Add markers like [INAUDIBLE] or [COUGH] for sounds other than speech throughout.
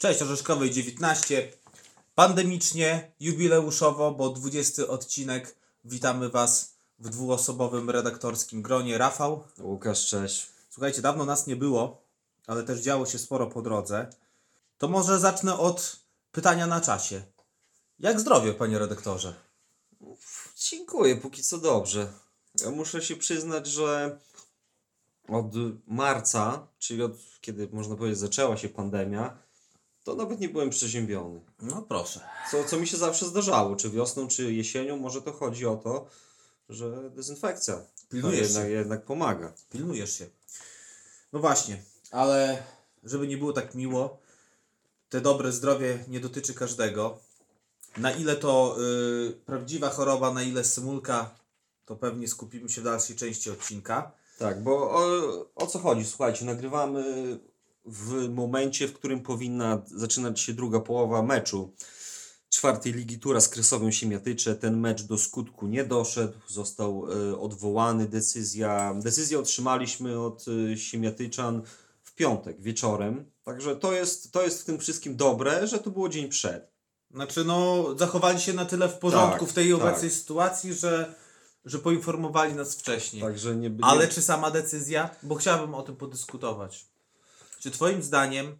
Cześć, Orzeszkowej 19. Pandemicznie, jubileuszowo, bo 20 odcinek. Witamy Was w dwuosobowym redaktorskim gronie. Rafał. Łukasz, cześć. Słuchajcie, dawno nas nie było, ale też działo się sporo po drodze. To może zacznę od pytania na czasie. Jak zdrowie, panie redaktorze? Dziękuję, póki co dobrze. Ja muszę się przyznać, że od marca, czyli od kiedy można powiedzieć zaczęła się pandemia, to nawet nie byłem przeziębiony. No proszę. Co, co mi się zawsze zdarzało, czy wiosną, czy jesienią, może to chodzi o to, że dezynfekcja Pilnujesz jednak, się. jednak pomaga. Pilnujesz się. No właśnie, ale żeby nie było tak miło, te dobre zdrowie nie dotyczy każdego. Na ile to y, prawdziwa choroba, na ile symulka, to pewnie skupimy się w dalszej części odcinka. Tak, bo o, o co chodzi? Słuchajcie, nagrywamy w momencie, w którym powinna zaczynać się druga połowa meczu czwartej ligi Tura z Kresowym Siemiatycze. Ten mecz do skutku nie doszedł, został e, odwołany. Decyzja, decyzję otrzymaliśmy od e, Siemiatyczan w piątek wieczorem. Także to jest, to jest w tym wszystkim dobre, że to było dzień przed. Znaczy, no, zachowali się na tyle w porządku Tak, w tej tak. obecnej sytuacji, że, że poinformowali nas wcześniej. Także nie, nie Ale czy sama decyzja? Bo chciałbym o tym podyskutować. Czy Twoim zdaniem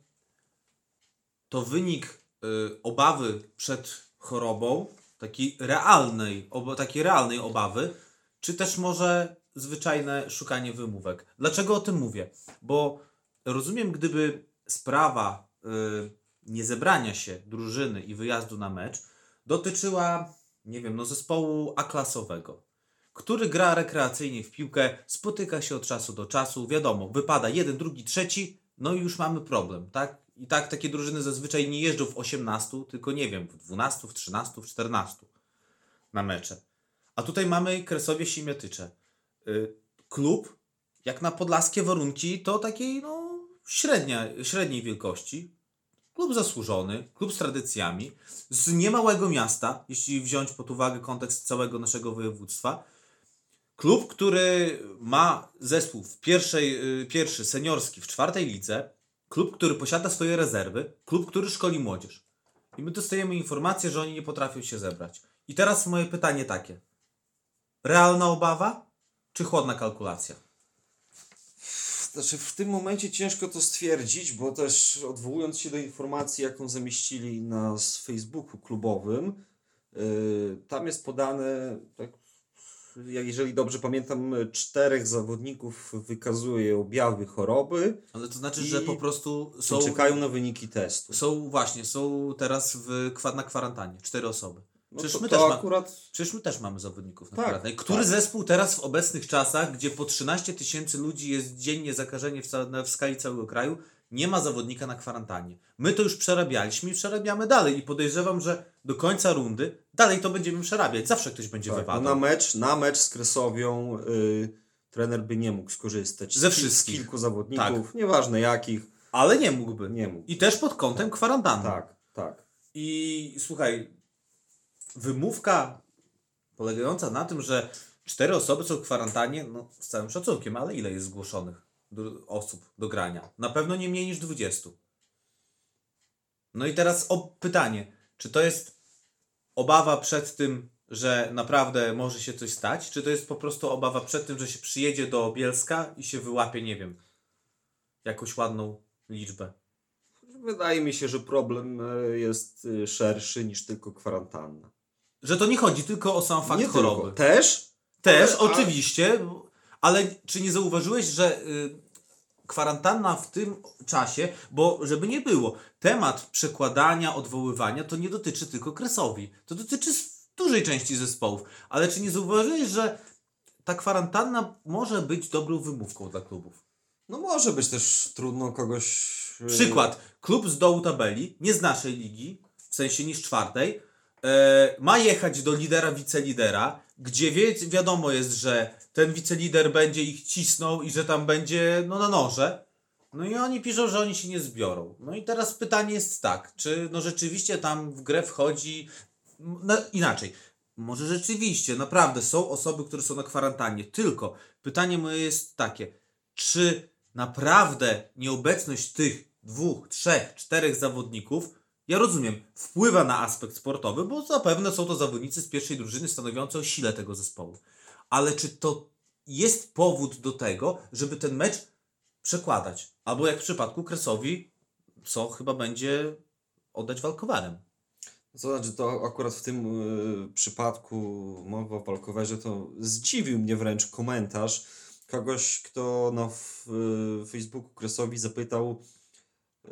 to wynik y, obawy przed chorobą, takiej realnej, obo, takiej realnej obawy, czy też może zwyczajne szukanie wymówek? Dlaczego o tym mówię? Bo rozumiem, gdyby sprawa y, niezebrania się drużyny i wyjazdu na mecz dotyczyła, nie wiem, no zespołu A-klasowego który gra rekreacyjnie w piłkę, spotyka się od czasu do czasu, wiadomo, wypada jeden, drugi, trzeci, no i już mamy problem, tak? I tak takie drużyny zazwyczaj nie jeżdżą w 18, tylko nie wiem, w 12, w 13, w 14 na mecze. A tutaj mamy Kresowie Siemiatycze. Y, klub, jak na podlaskie warunki, to takiej no, średnia, średniej wielkości. Klub zasłużony, klub z tradycjami, z niemałego miasta, jeśli wziąć pod uwagę kontekst całego naszego województwa. Klub, który ma zespół w pierwszej, y, pierwszy seniorski w czwartej lidze, klub, który posiada swoje rezerwy, klub, który szkoli młodzież. I my dostajemy informację, że oni nie potrafią się zebrać. I teraz moje pytanie takie. Realna obawa, czy chłodna kalkulacja? Znaczy w tym momencie ciężko to stwierdzić, bo też odwołując się do informacji, jaką zamieścili na Facebooku klubowym, yy, tam jest podane, tak, jeżeli dobrze pamiętam, czterech zawodników wykazuje objawy choroby Ale to znaczy, że po prostu są, czekają na wyniki testu. są właśnie, są teraz w, na kwarantannie. Cztery osoby. No Przecież to, my to ma- akurat Przecież my też mamy zawodników na Tak, kwarantannie. Który tak. zespół teraz w obecnych czasach, gdzie po 13 tysięcy ludzi jest dziennie zakażenie w, w skali całego kraju, nie ma zawodnika na kwarantannie. My to już przerabialiśmy i przerabiamy dalej i podejrzewam, że do końca rundy dalej to będziemy przerabiać. Zawsze ktoś będzie tak, no wypadał. na mecz, na mecz z Kresowią yy, trener by nie mógł skorzystać Ze wszystkich. z kilku zawodników, nieważne jakich, Ale nie mógłby. nie mógł. I też pod kątem kwarantanny. Tak, tak. I słuchaj, wymówka polegająca na tym, że cztery osoby są w kwarantannie, no z całym szacunkiem, ale ile jest zgłoszonych do, osób do grania? Na pewno nie mniej niż 20. No i teraz o pytanie, czy to jest obawa przed tym, że naprawdę może się coś stać, czy to jest po prostu obawa przed tym, że się przyjedzie do Bielska i się wyłapie, nie wiem, jakąś ładną liczbę? Wydaje mi się, że problem e, jest e, szerszy niż tylko kwarantanna. Że to nie chodzi tylko o sam fakt nie choroby. Tylko. Też? Też, Ale- oczywiście, ale czy nie zauważyłeś, że y, kwarantanna w tym czasie, bo żeby nie było, temat przekładania, odwoływania to nie dotyczy tylko Kresowi, to dotyczy dużej części zespołów, ale czy nie zauważyłeś, że ta kwarantanna może być dobrą wymówką dla klubów? No może być też trudno kogoś... e, Przykład, klub z dołu tabeli, nie z naszej ligi, w sensie niż czwartej, e, ma jechać do lidera, wicelidera, gdzie wie, wiadomo jest, że ten wicelider będzie ich cisnął i że tam będzie no, na noże. No i oni piszą, że oni się nie zbiorą. No i teraz pytanie jest tak, czy no rzeczywiście tam w grę wchodzi no, inaczej. Może rzeczywiście, naprawdę są osoby, które są na kwarantannie, tylko pytanie moje jest takie, czy naprawdę nieobecność tych dwóch, trzech, czterech zawodników, ja rozumiem, wpływa na aspekt sportowy, bo zapewne są to zawodnicy z pierwszej drużyny stanowiące o sile tego zespołu. Ale czy to jest powód do tego, żeby ten mecz przekładać? Albo jak w przypadku Kresowi, co chyba będzie oddać walkowarem. To znaczy, to akurat w tym y, przypadku mowa o walkowerze, to zdziwił mnie wręcz komentarz kogoś, kto na y, Facebooku Kresowi zapytał, y,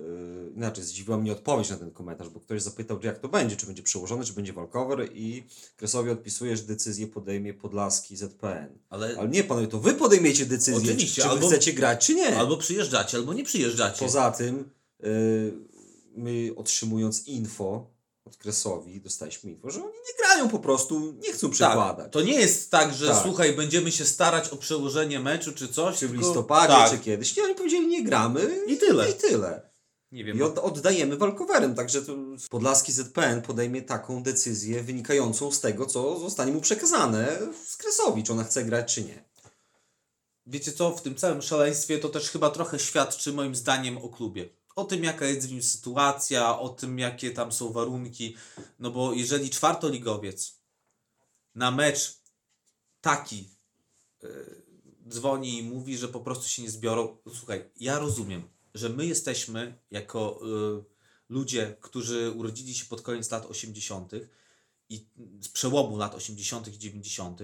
inaczej, zdziwiła mnie odpowiedź na ten komentarz, bo ktoś zapytał, jak to będzie, czy będzie przełożone, czy będzie walkover i Kresowi odpisuje, że decyzję podejmie Podlaski ZPN. Ale, Ale nie, panowie, to wy podejmiecie decyzję, Oczywiście, czy wy albo- chcecie grać, czy nie. albo przyjeżdżacie, albo nie przyjeżdżacie. Poza tym, y, my otrzymując info od Kresowi, dostaliśmy info, że oni nie grają po prostu, nie chcą przekładać. Tak, to nie jest tak, że Tak. słuchaj, będziemy się starać o przełożenie meczu czy coś. Czy w listopadzie, tak. czy kiedyś. Nie, oni powiedzieli, nie gramy. I tyle. I tyle. Nie wiem. I od, oddajemy walkowerem. Także Podlaski ZPN podejmie taką decyzję wynikającą z tego, co zostanie mu przekazane z Kresowi, czy ona chce grać, czy nie. Wiecie co, w tym całym szaleństwie to też chyba trochę świadczy moim zdaniem o klubie. O tym, jaka jest w nim sytuacja, o tym, jakie tam są warunki. No bo jeżeli czwartoligowiec na mecz taki yy, dzwoni i mówi, że po prostu się nie zbiorą. Słuchaj, ja rozumiem, że my jesteśmy jako yy, ludzie, którzy urodzili się pod koniec lat 80. i z przełomu lat 80. i 90.,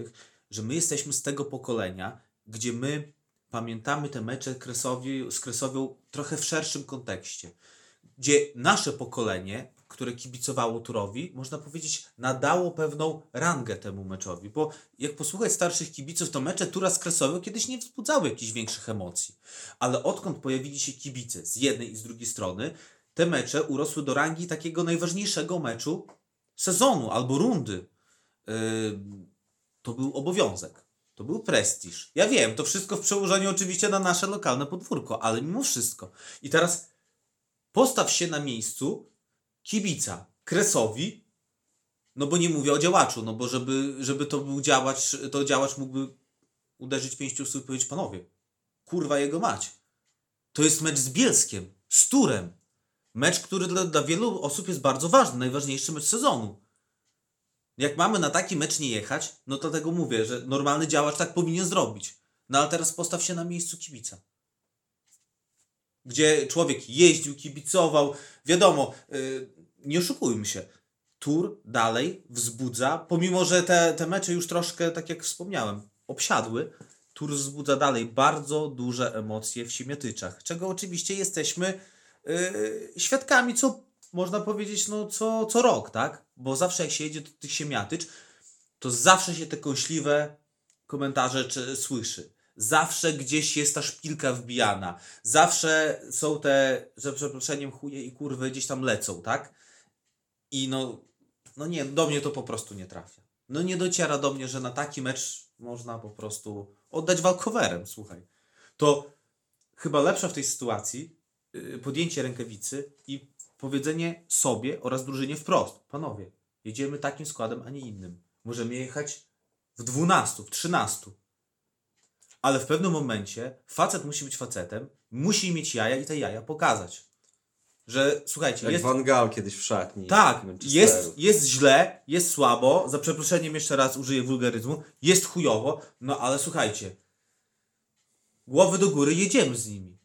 że my jesteśmy z tego pokolenia, gdzie my pamiętamy te mecze Kresowi, z Kresowią trochę w szerszym kontekście. Gdzie nasze pokolenie, które kibicowało Turowi, można powiedzieć, nadało pewną rangę temu meczowi. Bo jak posłuchać starszych kibiców, to mecze Tura z kiedyś nie wzbudzały jakichś większych emocji. Ale odkąd pojawili się kibice z jednej i z drugiej strony, te mecze urosły do rangi takiego najważniejszego meczu sezonu albo rundy. Yy, to był obowiązek. To był prestiż. Ja wiem, to wszystko w przełożeniu oczywiście na nasze lokalne podwórko, ale mimo wszystko. I teraz postaw się na miejscu kibica Kresowi, no bo nie mówię o działaczu, no bo żeby, żeby to był działacz, to działacz mógłby uderzyć pięścią w stół i powiedzieć, panowie, kurwa jego mać. To jest mecz z Bielskiem, z Turem. Mecz, który dla, dla wielu osób jest bardzo ważny, najważniejszy mecz sezonu. Jak mamy na taki mecz nie jechać, no to dlatego mówię, że normalny działacz tak powinien zrobić. No ale teraz postaw się na miejscu kibica. Gdzie człowiek jeździł, kibicował. Wiadomo, yy, nie oszukujmy się. Tur dalej wzbudza, pomimo że te, te mecze już troszkę, tak jak wspomniałem, obsiadły, Tur wzbudza dalej bardzo duże emocje w Siemiatyczach, czego oczywiście jesteśmy yy, świadkami, co można powiedzieć, no co, co rok, tak? Bo zawsze jak się jedzie do tych Siemiatycz, to zawsze się te kąśliwe komentarze czy, słyszy. Zawsze gdzieś jest ta szpilka wbijana. Zawsze są te, za przeproszeniem, chuje i kurwy gdzieś tam lecą, tak? I no, no nie, do mnie to po prostu nie trafia. No nie dociera do mnie, że na taki mecz można po prostu oddać walkowerem, słuchaj. To chyba lepsze w tej sytuacji yy, podjęcie rękawicy i powiedzenie sobie oraz drużynie wprost. Panowie, jedziemy takim składem, a nie innym. Możemy jechać w 12, w 13. Ale w pewnym momencie facet musi być facetem, musi mieć jaja i te jaja pokazać. Że słuchajcie, Jak jest, Van Gaal kiedyś w szatni. tak, jest, jest źle, jest słabo, za przeproszeniem jeszcze raz użyję wulgaryzmu, jest chujowo, no ale słuchajcie, głowy do góry, jedziemy z nimi.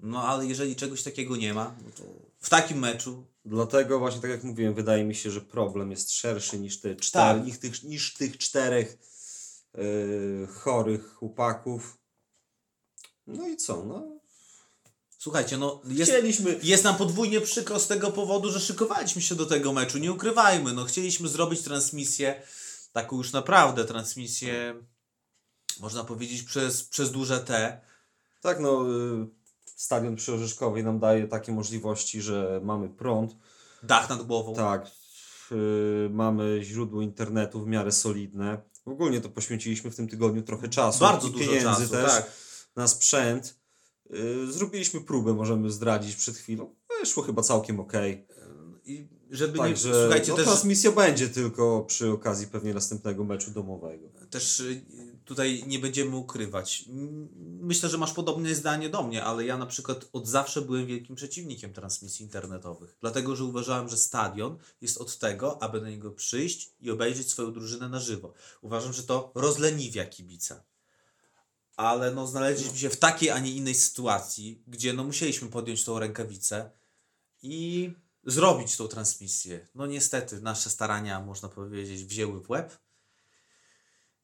No ale jeżeli czegoś takiego nie ma, no to w takim meczu, Dlatego właśnie, tak jak mówiłem, wydaje mi się, że problem jest szerszy niż, te cztery, Tak. niż, tych, niż tych czterech yy, chorych chłopaków. No i co? No, słuchajcie, no jest, Chcieliśmy... jest nam podwójnie przykro z tego powodu, że szykowaliśmy się do tego meczu, nie ukrywajmy, no chcieliśmy zrobić transmisję, taką już naprawdę transmisję, można powiedzieć przez, przez duże T, Tak, no, y, stadion przy Orzeszkowej nam daje takie możliwości, że mamy prąd, dach nad głową. tak, y, mamy źródło internetu w miarę solidne. Ogólnie to poświęciliśmy w tym tygodniu trochę czasu Bardzo i dużo pieniędzy czasu, też tak. na sprzęt. Y, Zrobiliśmy próbę, możemy zdradzić przed chwilą. Wyszło chyba całkiem ok. I żeby Także nie, słuchajcie, no, też, transmisja będzie tylko przy okazji pewnie następnego meczu domowego. też y, tutaj nie będziemy ukrywać. Myślę, że masz podobne zdanie do mnie, ale ja na przykład od zawsze byłem wielkim przeciwnikiem transmisji internetowych. Dlatego, że uważałem, że stadion jest od tego, aby na niego przyjść i obejrzeć swoją drużynę na żywo. Uważam, że to rozleniwia kibica. Ale no, znaleźliśmy się w takiej, a nie innej sytuacji, gdzie no, musieliśmy podjąć tą rękawicę i zrobić tą transmisję. No niestety, nasze starania, można powiedzieć, wzięły w łeb.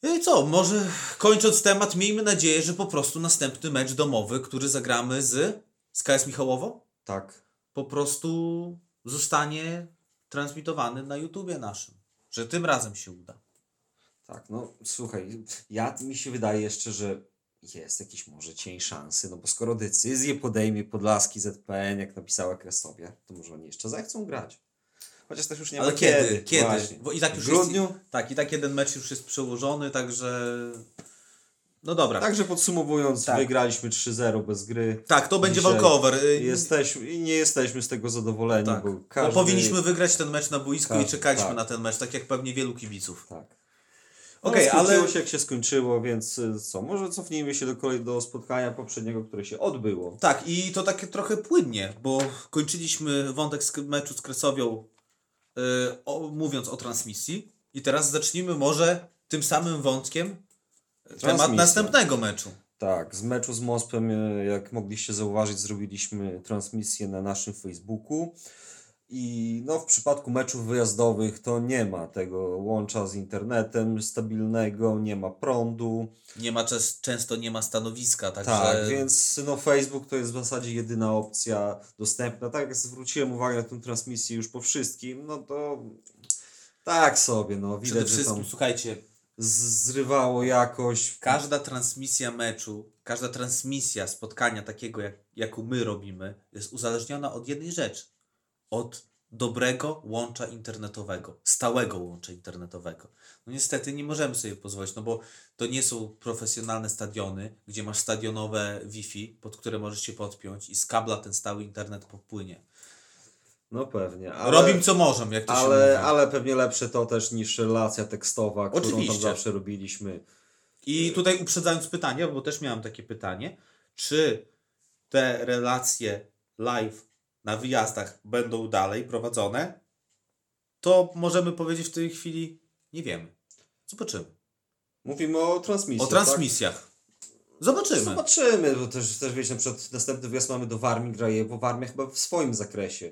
No i co, może kończąc temat, miejmy nadzieję, że po prostu następny mecz domowy, który zagramy z, z KS Michałowo, Tak. po prostu zostanie transmitowany na YouTubie naszym. Że tym razem się uda. Tak, no słuchaj, ja mi się wydaje jeszcze, że jest jakiś może cień szansy, no bo skoro decyzję podejmie Podlaski ZPN, jak napisała Kresowie, to może oni jeszcze zechcą grać. Chociaż też już nie Ale ma kiedy? kiedy. Bo i tak w już grudniu. Jest, tak, i tak jeden mecz już jest przełożony, także. No dobra. Tak, Także podsumowując, Tak. wygraliśmy 3-0 bez gry. to będzie Dzisiaj walkover. Y, Jesteśmy, I nie jesteśmy z tego zadowoleni, Tak. bo Bo każdy... powinniśmy wygrać ten mecz na boisku i Każdy, czekaliśmy tak. na ten mecz, tak jak pewnie wielu kibiców. Tak. Okej, no, skończyło ale- się jak się skończyło, więc y, co, może cofnijmy się do kolei do spotkania poprzedniego, które się odbyło. Tak, i to takie trochę płynnie, bo kończyliśmy wątek z meczu z Kresowią, o, mówiąc o transmisji. I teraz zacznijmy może tym samym wątkiem temat Transmisja. następnego meczu. Tak, z meczu z Mospem, e, jak mogliście zauważyć, zrobiliśmy transmisję na naszym Facebooku. I no, w przypadku meczów wyjazdowych to nie ma tego łącza z internetem stabilnego, nie ma prądu. Nie ma często nie ma stanowiska, także Tak, więc no, Facebook to jest w zasadzie jedyna opcja dostępna. Tak jak zwróciłem uwagę na tę transmisję już po wszystkim, no to tak sobie, no przede widać, że wszystkim, tam słuchajcie, zrywało jakoś. każda transmisja meczu, każda transmisja spotkania takiego, jak, jaką my robimy, jest uzależniona od jednej rzeczy. Od dobrego łącza internetowego, stałego łącza internetowego. No niestety nie możemy sobie pozwolić, no bo to nie są profesjonalne stadiony, gdzie masz stadionowe Wi-Fi, pod które możesz się podpiąć i z kabla ten stały internet popłynie. No pewnie. Ale... Robimy co możemy, jak to się mówi. Ale, ale pewnie lepsze to też niż relacja tekstowa, którą Oczywiście. tam zawsze robiliśmy. I tutaj uprzedzając pytanie, bo też miałem takie pytanie, czy te relacje live na wyjazdach będą dalej prowadzone, to możemy powiedzieć w tej chwili nie wiemy. Zobaczymy. Mówimy o transmisji. O transmisjach. Tak? Zobaczymy. Zobaczymy, bo też, też wiecie, na przykład następny wyjazd mamy do Warmii Grajewo. Warmia chyba w swoim zakresie.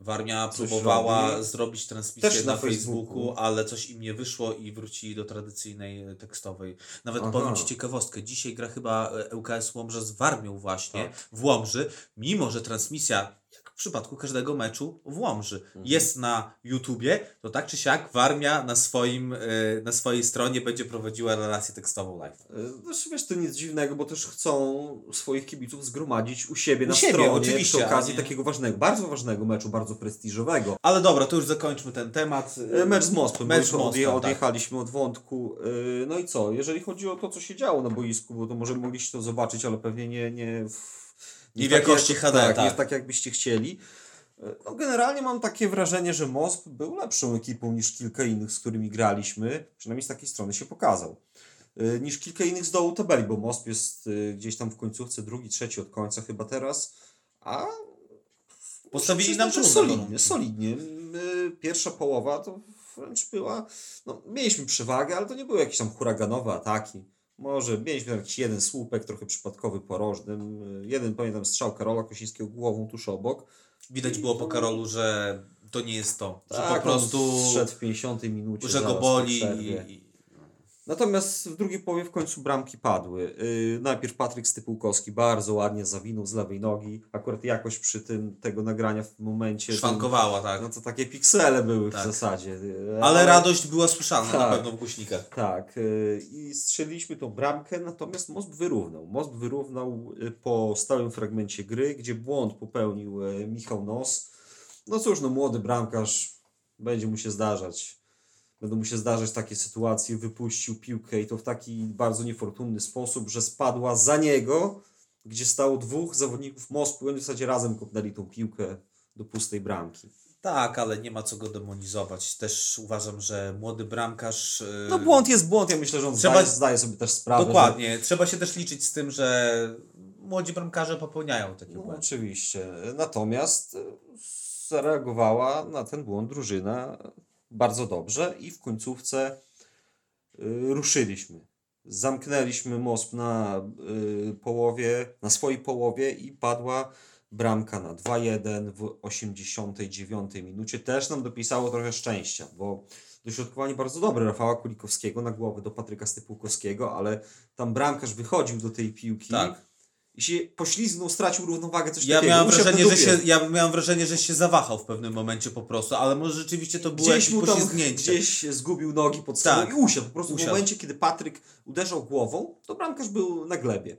Warmia Coś próbowała robi. zrobić transmisję Też na, na Facebooku, Facebooku. ale coś im nie wyszło i wrócili do tradycyjnej e, tekstowej. Nawet Aha. powiem Ci ciekawostkę. Dzisiaj gra chyba e, ŁKS Łomża z Warmią właśnie Tak. w Łomży, mimo że transmisja, przypadku każdego meczu w Łomży, Mhm. jest na YouTubie, to tak czy siak Warmia na, swoim, e, na swojej stronie będzie prowadziła relację tekstową live. E, Znaczy, wiesz, to nic dziwnego, bo też chcą swoich kibiców zgromadzić u siebie U na siebie, stronie oczywiście, przy okazji nie- takiego ważnego, bardzo ważnego meczu, bardzo prestiżowego. Ale dobra, to już zakończmy ten temat. E, Mecz z Mospem, Mecz z odje, tak. odjechaliśmy od wątku. No i co, jeżeli chodzi o to, co się działo na boisku, bo to może mogliście to zobaczyć, ale pewnie nie... Nie w, Nie w tak HD, tak, tak. Nie tak, jakbyście chcieli. E, No, generalnie mam takie wrażenie, że Mosp był lepszą ekipą niż kilka innych, z którymi graliśmy. Przynajmniej z takiej strony się pokazał. E, Niż kilka innych z dołu tabeli, bo Mosp jest e, gdzieś tam w końcówce, drugi, trzeci od końca chyba teraz. A Postawili nam trudne solidnie, solidnie. Pierwsza połowa to wręcz była, no mieliśmy przewagę, ale to nie były jakieś tam huraganowe ataki. Może mieliśmy jakiś jeden słupek, trochę przypadkowy porożnym. Jeden, pamiętam, strzał Karola Kosińskiego głową tuż obok. Widać było po Karolu, że to nie jest to. Że Tak, po prostu. on zszedł w 50 minucie. że go boli. i, Natomiast w drugiej połowie w końcu bramki padły. Yy, najpierw Patryk Stypułkowski bardzo ładnie zawinął z lewej nogi. Akurat jakoś przy tym tego nagrania w momencie... szwankowała, tak. No to takie piksele były Tak. w zasadzie. Yy, Ale radość była słyszalna na Tak. pewno w głośnikach. Tak, yy, i strzeliliśmy tą bramkę, natomiast Most wyrównał. Most wyrównał po stałym fragmencie gry, gdzie błąd popełnił Michał Nos. No cóż, no młody bramkarz, będzie mu się zdarzać. Będą mu się zdarzać takie sytuacje, wypuścił piłkę i to w taki bardzo niefortunny sposób, że spadła za niego, gdzie stało dwóch zawodników Moskwy, oni w zasadzie razem kopnęli tą piłkę do pustej bramki. Tak, ale nie ma co go demonizować. Też uważam, że młody bramkarz. yy, No błąd jest błąd, ja myślę, że on Trzeba- zdaje, zdaje sobie też sprawę. Dokładnie. Trzeba się też liczyć z tym, że młodzi bramkarze popełniają takie Że, no, błędy. oczywiście. Natomiast e, zareagowała na ten błąd drużyna bardzo dobrze i w końcówce y, ruszyliśmy. Zamknęliśmy most na y, połowie, na swojej połowie i padła bramka na 2-1 w 89 minucie. Też nam dopisało trochę szczęścia, bo dośrodkowanie bardzo dobre Rafała Kulikowskiego na głowę do Patryka Stypułkowskiego, ale tam bramkarz wychodził do tej piłki Tak. I się poślizgnął, stracił równowagę, coś Ja takiego. miałem, wrażenie, że się, ja miałem wrażenie, że się zawahał w pewnym momencie po prostu, ale może rzeczywiście to było Gdzieś jakieś mu tam, poślizgnięcie. gdzieś zgubił nogi pod sobą Tak. i usiadł. Po prostu Usiadł. w momencie, kiedy Patryk uderzał głową, to bramkarz był na glebie.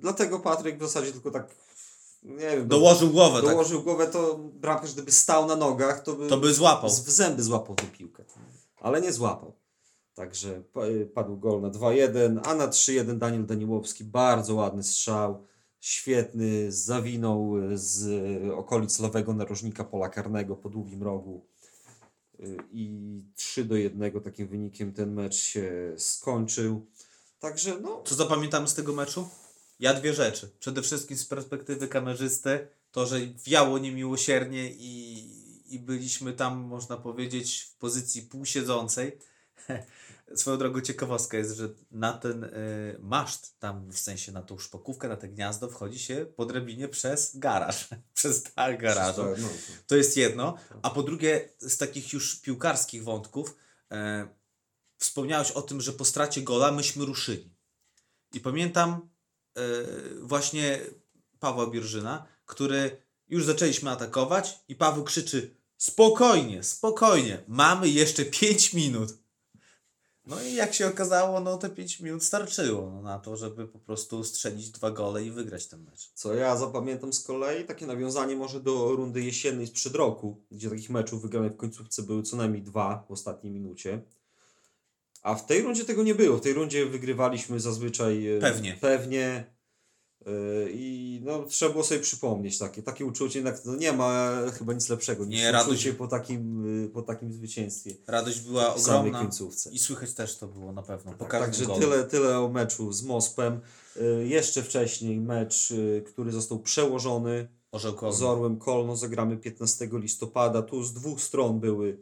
Dlatego Patryk w zasadzie tylko tak, nie wiem, Dołożył głowę, tak. dołożył głowę, to bramkarz gdyby stał na nogach, to by, To by złapał. z- w zęby złapał tę piłkę. Ale nie złapał. Także pa- padł gol na 2-1, a na 3-1 Daniel Daniłowski, bardzo ładny strzał, świetny, zawinął z okolic lewego narożnika pola karnego po długim rogu Y, i 3 do 1 takim wynikiem ten mecz się skończył. Także no, Co zapamiętamy z tego meczu? Ja dwie rzeczy. Przede wszystkim z perspektywy kamerzysty, to, że wiało niemiłosiernie i, i byliśmy tam, można powiedzieć, w pozycji półsiedzącej. [LAUGHS] Swoją drogą ciekawostka jest, że na ten y, maszt, tam w sensie na tą szpakówkę, na te gniazdo wchodzi się po drabinie przez garaż, [LAUGHS] przez dach garażu. no, To jest jedno. A po drugie, z takich już piłkarskich wątków, e, wspomniałeś o tym, że po stracie gola myśmy ruszyli. I pamiętam e, właśnie Pawła Bierżyna, który już zaczęliśmy atakować i Paweł krzyczy spokojnie, spokojnie, mamy jeszcze 5 minut. No i jak się okazało, no te 5 minut starczyło no, na to, żeby po prostu strzelić dwa gole i wygrać ten mecz. Co ja zapamiętam z kolei, takie nawiązanie może do rundy jesiennej sprzed roku, gdzie takich meczów wygranych w końcówce były co najmniej dwa w ostatniej minucie. A w tej rundzie tego nie było. W tej rundzie wygrywaliśmy zazwyczaj e, Pewnie. pewnie i no, trzeba było sobie przypomnieć takie, takie uczucie, jednak no, nie ma chyba nic lepszego niż Nie, radość- uczucie po takim, e, po takim zwycięstwie Radość była ogromna. końcówce. I słychać też to było na pewno. Po każdym Także golu. tyle, tyle o meczu z Mospem. Y, Jeszcze wcześniej mecz, y, który został przełożony Orzełkowy. z Orłem Kolno. Zagramy 15 listopada. Tu z dwóch stron były.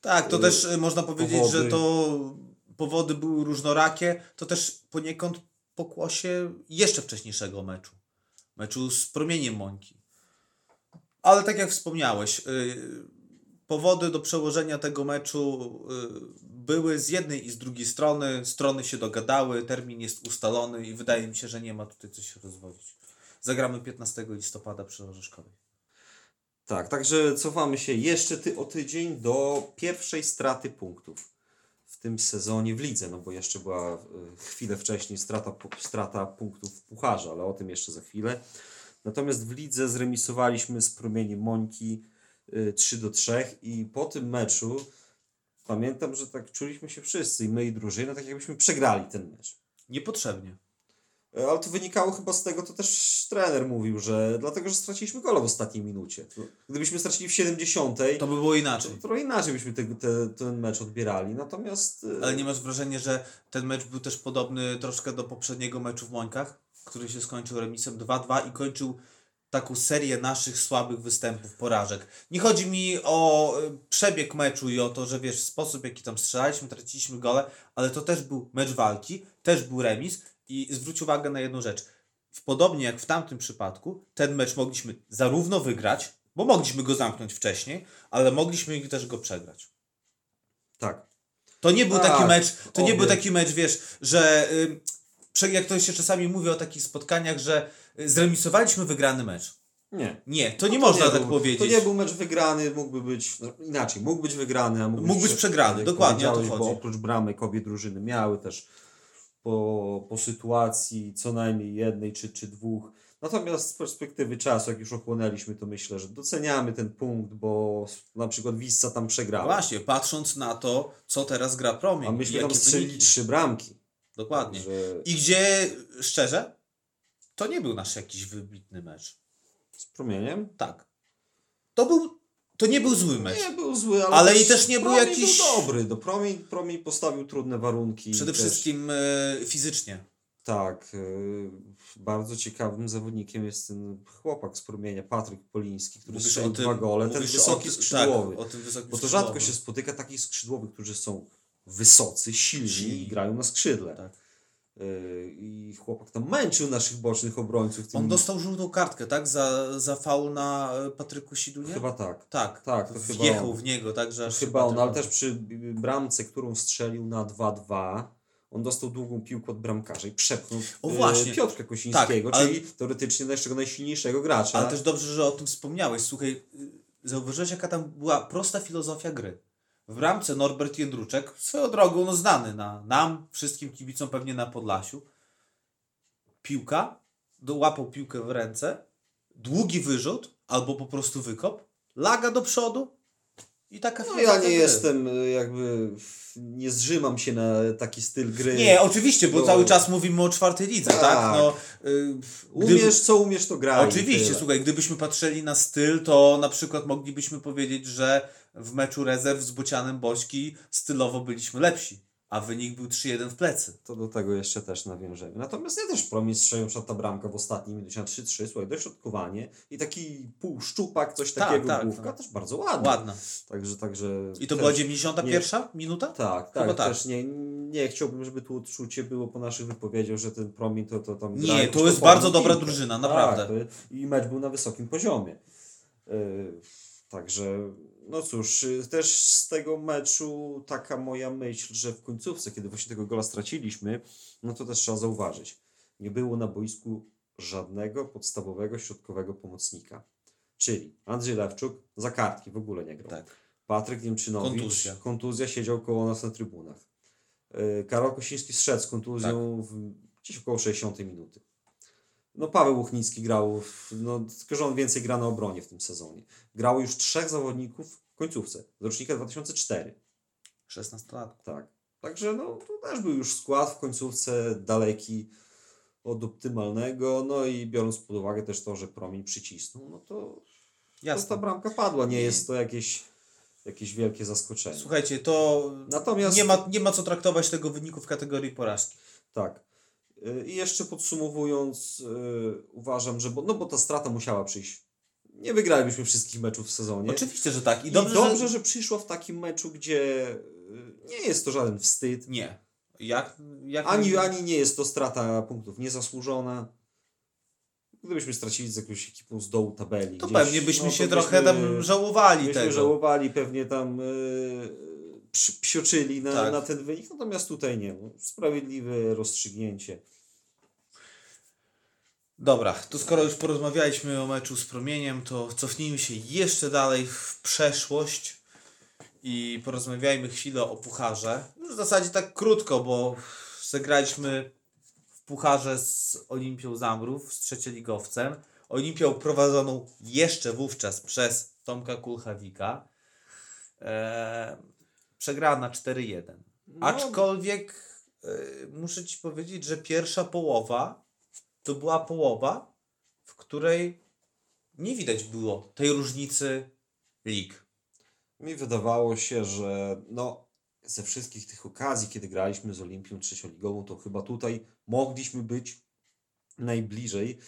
Tak, to y, też y, można powiedzieć, powody. że to powody były różnorakie. To też poniekąd pokłosie jeszcze wcześniejszego meczu. Meczu z promieniem Mońki. Ale tak jak wspomniałeś, y, powody do przełożenia tego meczu y, były z jednej i z drugiej strony. Strony się dogadały, termin jest ustalony i wydaje mi się, że nie ma tutaj co się rozwodzić. Zagramy 15 listopada przy Orzeszkowej. Tak, także cofamy się jeszcze ty, o tydzień do pierwszej straty punktów w tym sezonie w lidze, no bo jeszcze była y, chwilę wcześniej strata, strata punktów w pucharze, ale o tym jeszcze za chwilę. Natomiast w lidze zremisowaliśmy z promieniem Mońki y, 3 do 3 i po tym meczu pamiętam, że tak czuliśmy się wszyscy, i my i drużyna, tak jakbyśmy przegrali ten mecz. Niepotrzebnie. E, Ale to wynikało chyba z tego, to też trener mówił, że dlatego, że straciliśmy gola w ostatniej minucie. Gdybyśmy stracili w 70, To by było inaczej. to trochę inaczej byśmy te, te, ten mecz odbierali. Natomiast e, Ale nie masz wrażenia, że ten mecz był też podobny troszkę do poprzedniego meczu w Mońkach, który się skończył remisem 2-2 i kończył taką serię naszych słabych występów, porażek. Nie chodzi mi o y, przebieg meczu i o to, że wiesz, sposób jaki tam strzelaliśmy, traciliśmy gole, ale to też był mecz walki, też był remis i zwróć uwagę na jedną rzecz. W podobnie jak w tamtym przypadku, ten mecz mogliśmy zarówno wygrać, bo mogliśmy go zamknąć wcześniej, ale mogliśmy też go przegrać. tak. To nie był Tak, taki mecz, to nie obie. był taki mecz, wiesz, że jak to się czasami mówi o takich spotkaniach, że zremisowaliśmy wygrany mecz. Nie. Nie, to nie No można tak był, powiedzieć. To nie był mecz wygrany, mógłby być no, inaczej, mógł być wygrany, a mógł, Mógł być przegrany, jak dokładnie, o to powiedziałeś, Bo chodzi. oprócz bramek obie drużyny miały też po, po sytuacji co najmniej jednej czy, czy dwóch. Natomiast z perspektywy czasu, jak już ochłonęliśmy, to myślę, że doceniamy ten punkt, bo na przykład Wissa tam przegrała. Właśnie, patrząc na to, co teraz gra Promień. A myśmy tam wyniki. trzy bramki. Dokładnie. Że I gdzie, szczerze, to nie był nasz jakiś wybitny mecz. z promieniem. Tak. to był, to nie był zły mecz. Nie był zły, ale, Ale i też nie był jakiś- Był dobry, do Promień, Promień postawił trudne warunki. Przede też, wszystkim e, fizycznie. Tak. y, bardzo ciekawym zawodnikiem jest ten chłopak z Promienia, Patryk Poliński, który Mówisz strzelił dwa gole. Ten wysoki o, ty- skrzydłowy. Tak, o tym wysokim Bo to rzadko się spotyka takich skrzydłowych, którzy są wysocy, silni Silni. i grają na skrzydle. Tak. Y, I chłopak tam męczył naszych bocznych obrońców. Tym... On dostał żółtą kartkę, tak? Za, za faul na e, Patryku Sidunie? Chyba tak. Tak, Tak, to wjechał on. w niego, tak, że chyba on, ale też przy bramce, którą strzelił na 2-2, on dostał długą piłkę od bramkarza i przepchnął O, e, właśnie. Piotrka Kosińskiego, Tak, ale- czyli teoretycznie naszego najsilniejszego gracza. Ale też dobrze, że o tym wspomniałeś. Słuchaj, y, zauważyłeś, jaka tam była prosta filozofia gry. W bramce Norbert Jędruczek, swoją drogą no znany na nam, wszystkim kibicom pewnie na Podlasiu. Piłka, dołapał piłkę w ręce, długi wyrzut albo po prostu wykop, laga do przodu i taka No ja nie gry. jestem e, jakby, nie zrzymam się na taki styl gry. Nie, oczywiście, bo No. cały czas mówimy o czwartej lidze, tak? Tak. No, y, gdyby- Umiesz co umiesz to graj. Oczywiście, słuchaj, gdybyśmy patrzyli na styl, to na przykład moglibyśmy powiedzieć, że w meczu rezerw z Bocianem Bośki stylowo byliśmy lepsi, a wynik był 3-1 w plecy. To do tego jeszcze też nawiążemy. Natomiast ja też promień strzelił ta bramka w ostatnim minucie na 3-3, słuchaj, dośrodkowanie i taki półszczupak, coś Tak, takiego, tak, główka, tak. też bardzo ładny. Ładna. Także, także I to też, była 91 minuta? Tak, Chyba tak, tak. też nie, nie chciałbym, żeby tu odczucie było po naszych wypowiedziach, że ten promień to, to tam Nie, gra to jest bardzo dobra piłkę. drużyna, naprawdę. Tak, I mecz był na wysokim poziomie. Yy, także, no cóż, yy, też z tego meczu taka moja myśl, że w końcówce, kiedy właśnie tego gola straciliśmy, no to też trzeba zauważyć, nie było na boisku żadnego podstawowego środkowego pomocnika. Czyli Andrzej Lewczuk za kartki w ogóle nie grał. Tak. Patryk Niemczynowicz, Kontuzja. kontuzja, siedział koło nas na trybunach. Yy, Karol Kosiński zszedł z kontuzją Tak. w, gdzieś około 60 minuty. No Paweł Łuchnicki grał, no tylko że on więcej gra na obronie w tym sezonie. Grało już trzech zawodników w końcówce, z rocznika 2004. 16 lat. Tak. Także no to też był już skład w końcówce daleki od optymalnego, no i biorąc pod uwagę też to, że promień przycisnął, no to, to ta Jasne. bramka padła. Nie jest to jakieś, jakieś wielkie zaskoczenie. Słuchajcie, to Natomiast nie ma, nie ma co traktować tego wyniku w kategorii porażki. Tak. Y, I jeszcze podsumowując, y, uważam, że bo, no bo ta strata musiała przyjść. Nie wygralibyśmy wszystkich meczów w sezonie. Oczywiście, że tak. I I dobrze, dobrze, że... że... przyszła w takim meczu, gdzie y, nie jest to żaden wstyd. Nie. Jak, jak Ani, ani nie jest to strata punktów niezasłużona. Gdybyśmy stracili z jakąś ekipą z dołu tabeli. To gdzieś, pewnie byśmy no, to się trochę tam żałowali byśmy tego. żałowali, pewnie tam y, psi- psioczyli na, Tak. na ten wynik. Natomiast tutaj nie. No, sprawiedliwe rozstrzygnięcie. Dobra, to skoro już porozmawialiśmy o meczu z Promieniem, to cofnijmy się jeszcze dalej w przeszłość i porozmawiajmy chwilę o Pucharze. W zasadzie tak krótko, bo zagraliśmy w Pucharze z Olimpią Zamrów, z trzecioligowcem. Olimpią prowadzoną jeszcze wówczas przez Tomka Kulchawika. Eee, przegrała na 4-1. No, Aczkolwiek e, muszę Ci powiedzieć, że pierwsza połowa to była połowa, w której nie widać było tej różnicy lig. Mi wydawało się, że no, ze wszystkich tych okazji, kiedy graliśmy z Olimpią trzecioligową, to chyba tutaj mogliśmy być najbliżej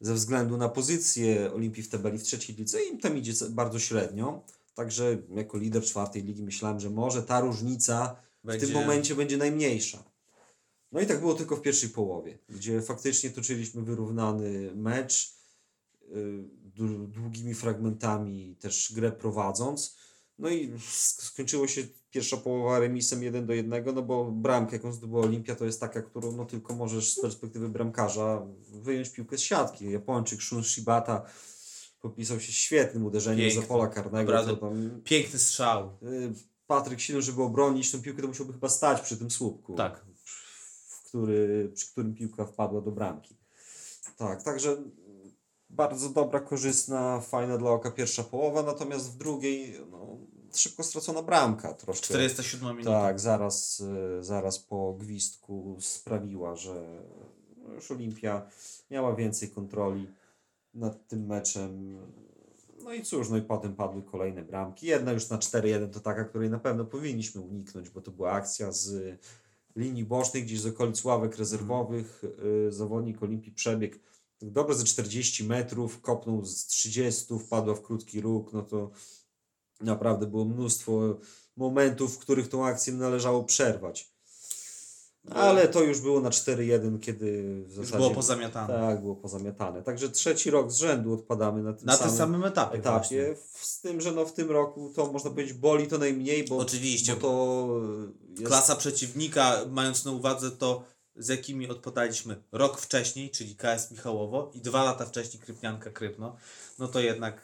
ze względu na pozycję Olimpii w tabeli w trzeciej lidze i im tam idzie bardzo średnio. Także jako lider czwartej ligi myślałem, że może ta różnica w tym momencie będzie najmniejsza. No i tak było tylko w pierwszej połowie, gdzie faktycznie toczyliśmy wyrównany mecz, y, dłu- długimi fragmentami też grę prowadząc. No i sk- skończyło się pierwsza połowa remisem 1 do 1, no bo bramkę, jaką zdobyła Olimpia, to jest taka, którą no tylko możesz z perspektywy bramkarza wyjąć piłkę z siatki. Japończyk Shun Shibata popisał się świetnym uderzeniem za pola karnego. Naprawdę. Tam Piękny strzał. Y, Patryk Silny, żeby obronić tą piłkę, to musiałby chyba stać przy tym słupku. Tak. Który, przy którym piłka wpadła do bramki. Tak, także bardzo dobra, korzystna, fajna dla oka pierwsza połowa, natomiast w drugiej no, szybko stracona bramka troszkę. 47 minuta. Tak, zaraz, y, zaraz po gwizdku sprawiła, że no, już Olimpia miała więcej kontroli nad tym meczem. No i cóż, no i potem padły kolejne bramki. Jedna już na 4-1 to taka, której na pewno powinniśmy uniknąć, bo to była akcja z linii bocznej, gdzieś z okolic ławek rezerwowych. Y, zawodnik Olimpii przebiegł tak dobrze ze 40 metrów, kopnął z 30, wpadła w krótki róg. No to naprawdę było mnóstwo momentów, w których tą akcję należało przerwać. Ale to już było na 4-1, kiedy w Już zasadzie... było pozamiatane. Tak, było pozamiatane. Także trzeci rok z rzędu odpadamy na tym Na samym tym samym etapie. etapie. Z tym, że no w tym roku to można powiedzieć boli to najmniej, bo, Oczywiście. bo to jest... Klasa przeciwnika, mając na uwadze to, z jakimi odpadaliśmy rok wcześniej, czyli KS Michałowo i dwa lata wcześniej Krypnianka Krypno, no to jednak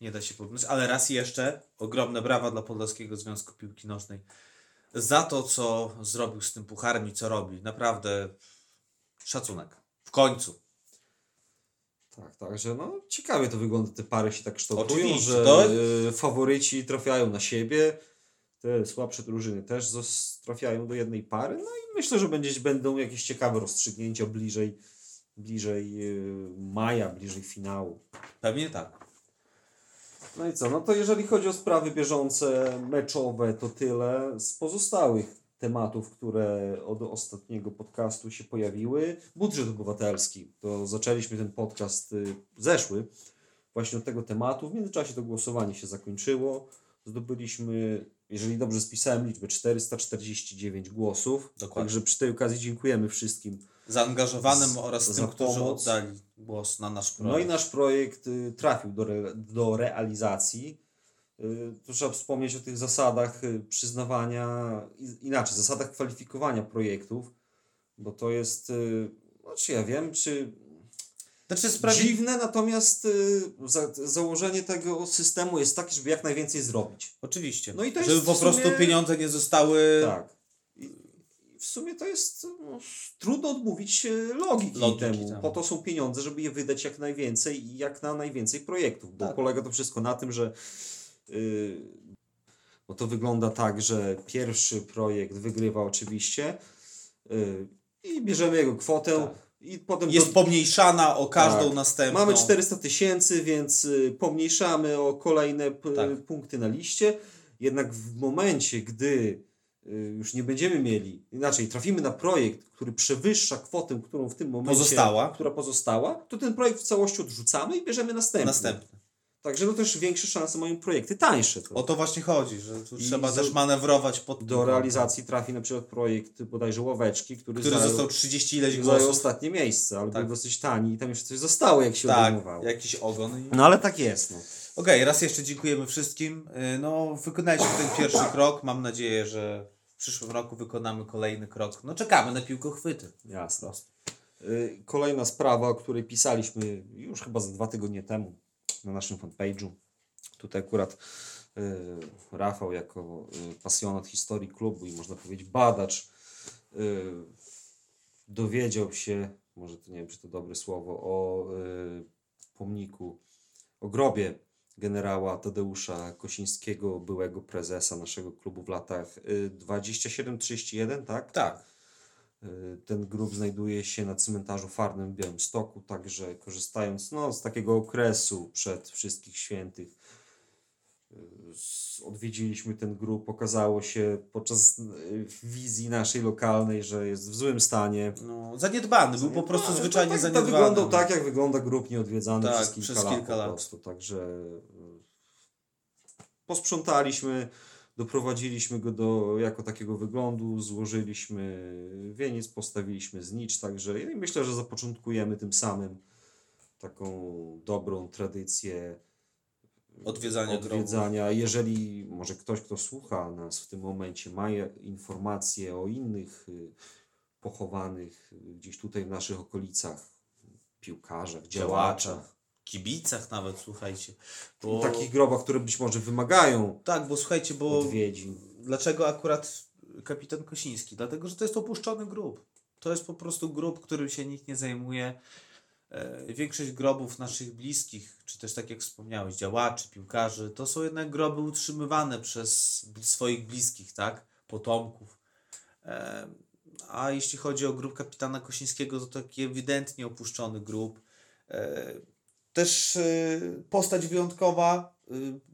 nie da się porównać. Ale raz jeszcze ogromne brawa dla Podlaskiego Związku Piłki Nożnej za to, co zrobił z tym pucharem i co robi. Naprawdę szacunek. W końcu. Tak, także no ciekawie to wygląda, te pary się tak kształtują, Oczywiście, że to- faworyci trafiają na siebie, te słabsze drużyny też trafiają do jednej pary, no i myślę, że będzie, będą jakieś ciekawe rozstrzygnięcia bliżej, bliżej y, maja, bliżej finału. Pewnie tak. No i co? No to jeżeli chodzi o sprawy bieżące, meczowe, to tyle. Z pozostałych tematów, które od ostatniego podcastu się pojawiły, budżet obywatelski. To zaczęliśmy ten podcast y, zeszły właśnie od tego tematu. W międzyczasie to głosowanie się zakończyło. Zdobyliśmy, jeżeli dobrze spisałem liczbę, 449 głosów. Dokładnie. Także przy tej okazji dziękujemy wszystkim Zaangażowanym oraz za tym, którzy pomoc. oddali głos na nasz projekt. No i nasz projekt y, trafił do, re, do realizacji. Y, Tu trzeba wspomnieć o tych zasadach y, przyznawania, inaczej, zasadach kwalifikowania projektów, bo to jest, no czy ja wiem, czy Znaczy sprawiedliwie dziwne, natomiast y, za, założenie tego systemu jest takie, żeby jak najwięcej zrobić. Oczywiście. No i to Żeby po prostu sumie- pieniądze nie zostały. Tak. W sumie to jest no, trudno odmówić e, logiki, Logiki temu. temu. Po to są pieniądze, żeby je wydać jak najwięcej i jak na najwięcej projektów. Bo Tak. polega to wszystko na tym, że yy, bo to wygląda tak, że pierwszy projekt wygrywa oczywiście yy, i bierzemy jego kwotę Tak. i potem Jest to- pomniejszana o każdą Tak. następną. Mamy 400 tysięcy, więc pomniejszamy o kolejne p- Tak. punkty na liście. Jednak w momencie, gdy już nie będziemy mieli, inaczej trafimy na projekt, który przewyższa kwotę, którą w tym momencie Pozostała. która pozostała, to ten projekt w całości odrzucamy i bierzemy następny. Następny. Także no też większe szanse mają projekty tańsze. To O to właśnie chodzi, że tu I trzeba też manewrować pod do realizacji trafi na przykład projekt bodajże Ławeczki, który, który zajął, został 30 ileś zajął głosów. ostatnie miejsce, ale Tak. był dosyć tani i tam jeszcze coś zostało, jak się Tak, odejmowało. jakiś ogon. i- No ale tak jest. No. Okej, raz jeszcze dziękujemy wszystkim. Yy, No, wykonaliśmy ten pierwszy krok. Mam nadzieję, że w przyszłym roku wykonamy kolejny krok. No, czekamy na piłkochwyty. Jasne. Y, Kolejna sprawa, o której pisaliśmy już chyba za dwa tygodnie temu na naszym fanpage'u. Tutaj akurat y, Rafał jako y, pasjonat historii klubu i można powiedzieć badacz dowiedział się, może to nie wiem czy to dobre słowo, o pomniku, o grobie generała Tadeusza Kosińskiego, byłego prezesa naszego klubu w latach y, 27-31, tak? Tak. Y, Ten grób znajduje się na cmentarzu Farnym w Białymstoku, także korzystając no, z takiego okresu przed Wszystkich Świętych, y, odwiedziliśmy ten grób. Okazało się podczas y, wizji naszej lokalnej, że jest w złym stanie. No, zaniedbany, był po prostu No, zwyczajnie tak, zaniedbany. To wyglądał tak, jak wygląda grób nieodwiedzany Tak, przez kilka przez lat kilka po lat. prostu. Także y, posprzątaliśmy, doprowadziliśmy go do jako takiego wyglądu, złożyliśmy wieniec, postawiliśmy znicz, także i myślę, że zapoczątkujemy tym samym taką dobrą tradycję Odwiedzania odwiedzania. Jeżeli może ktoś, kto słucha nas w tym momencie, ma je- informacje o innych y, pochowanych y, gdzieś tutaj w naszych okolicach, piłkarzach, działaczach, działaczach, kibicach nawet, słuchajcie. Bo... takich grobach, które być może wymagają Tak, bo słuchajcie, bo odwiedzin. dlaczego akurat kapitan Kosiński? Dlatego, że to jest opuszczony grób. To jest po prostu grób, którym się nikt nie zajmuje. E, Większość grobów naszych bliskich, czy też tak jak wspomniałeś, działaczy, piłkarzy, to są jednak groby utrzymywane przez swoich bliskich, tak? Potomków. E, A jeśli chodzi o grób kapitana Kosińskiego, to taki ewidentnie opuszczony grób. E, też postać wyjątkowa,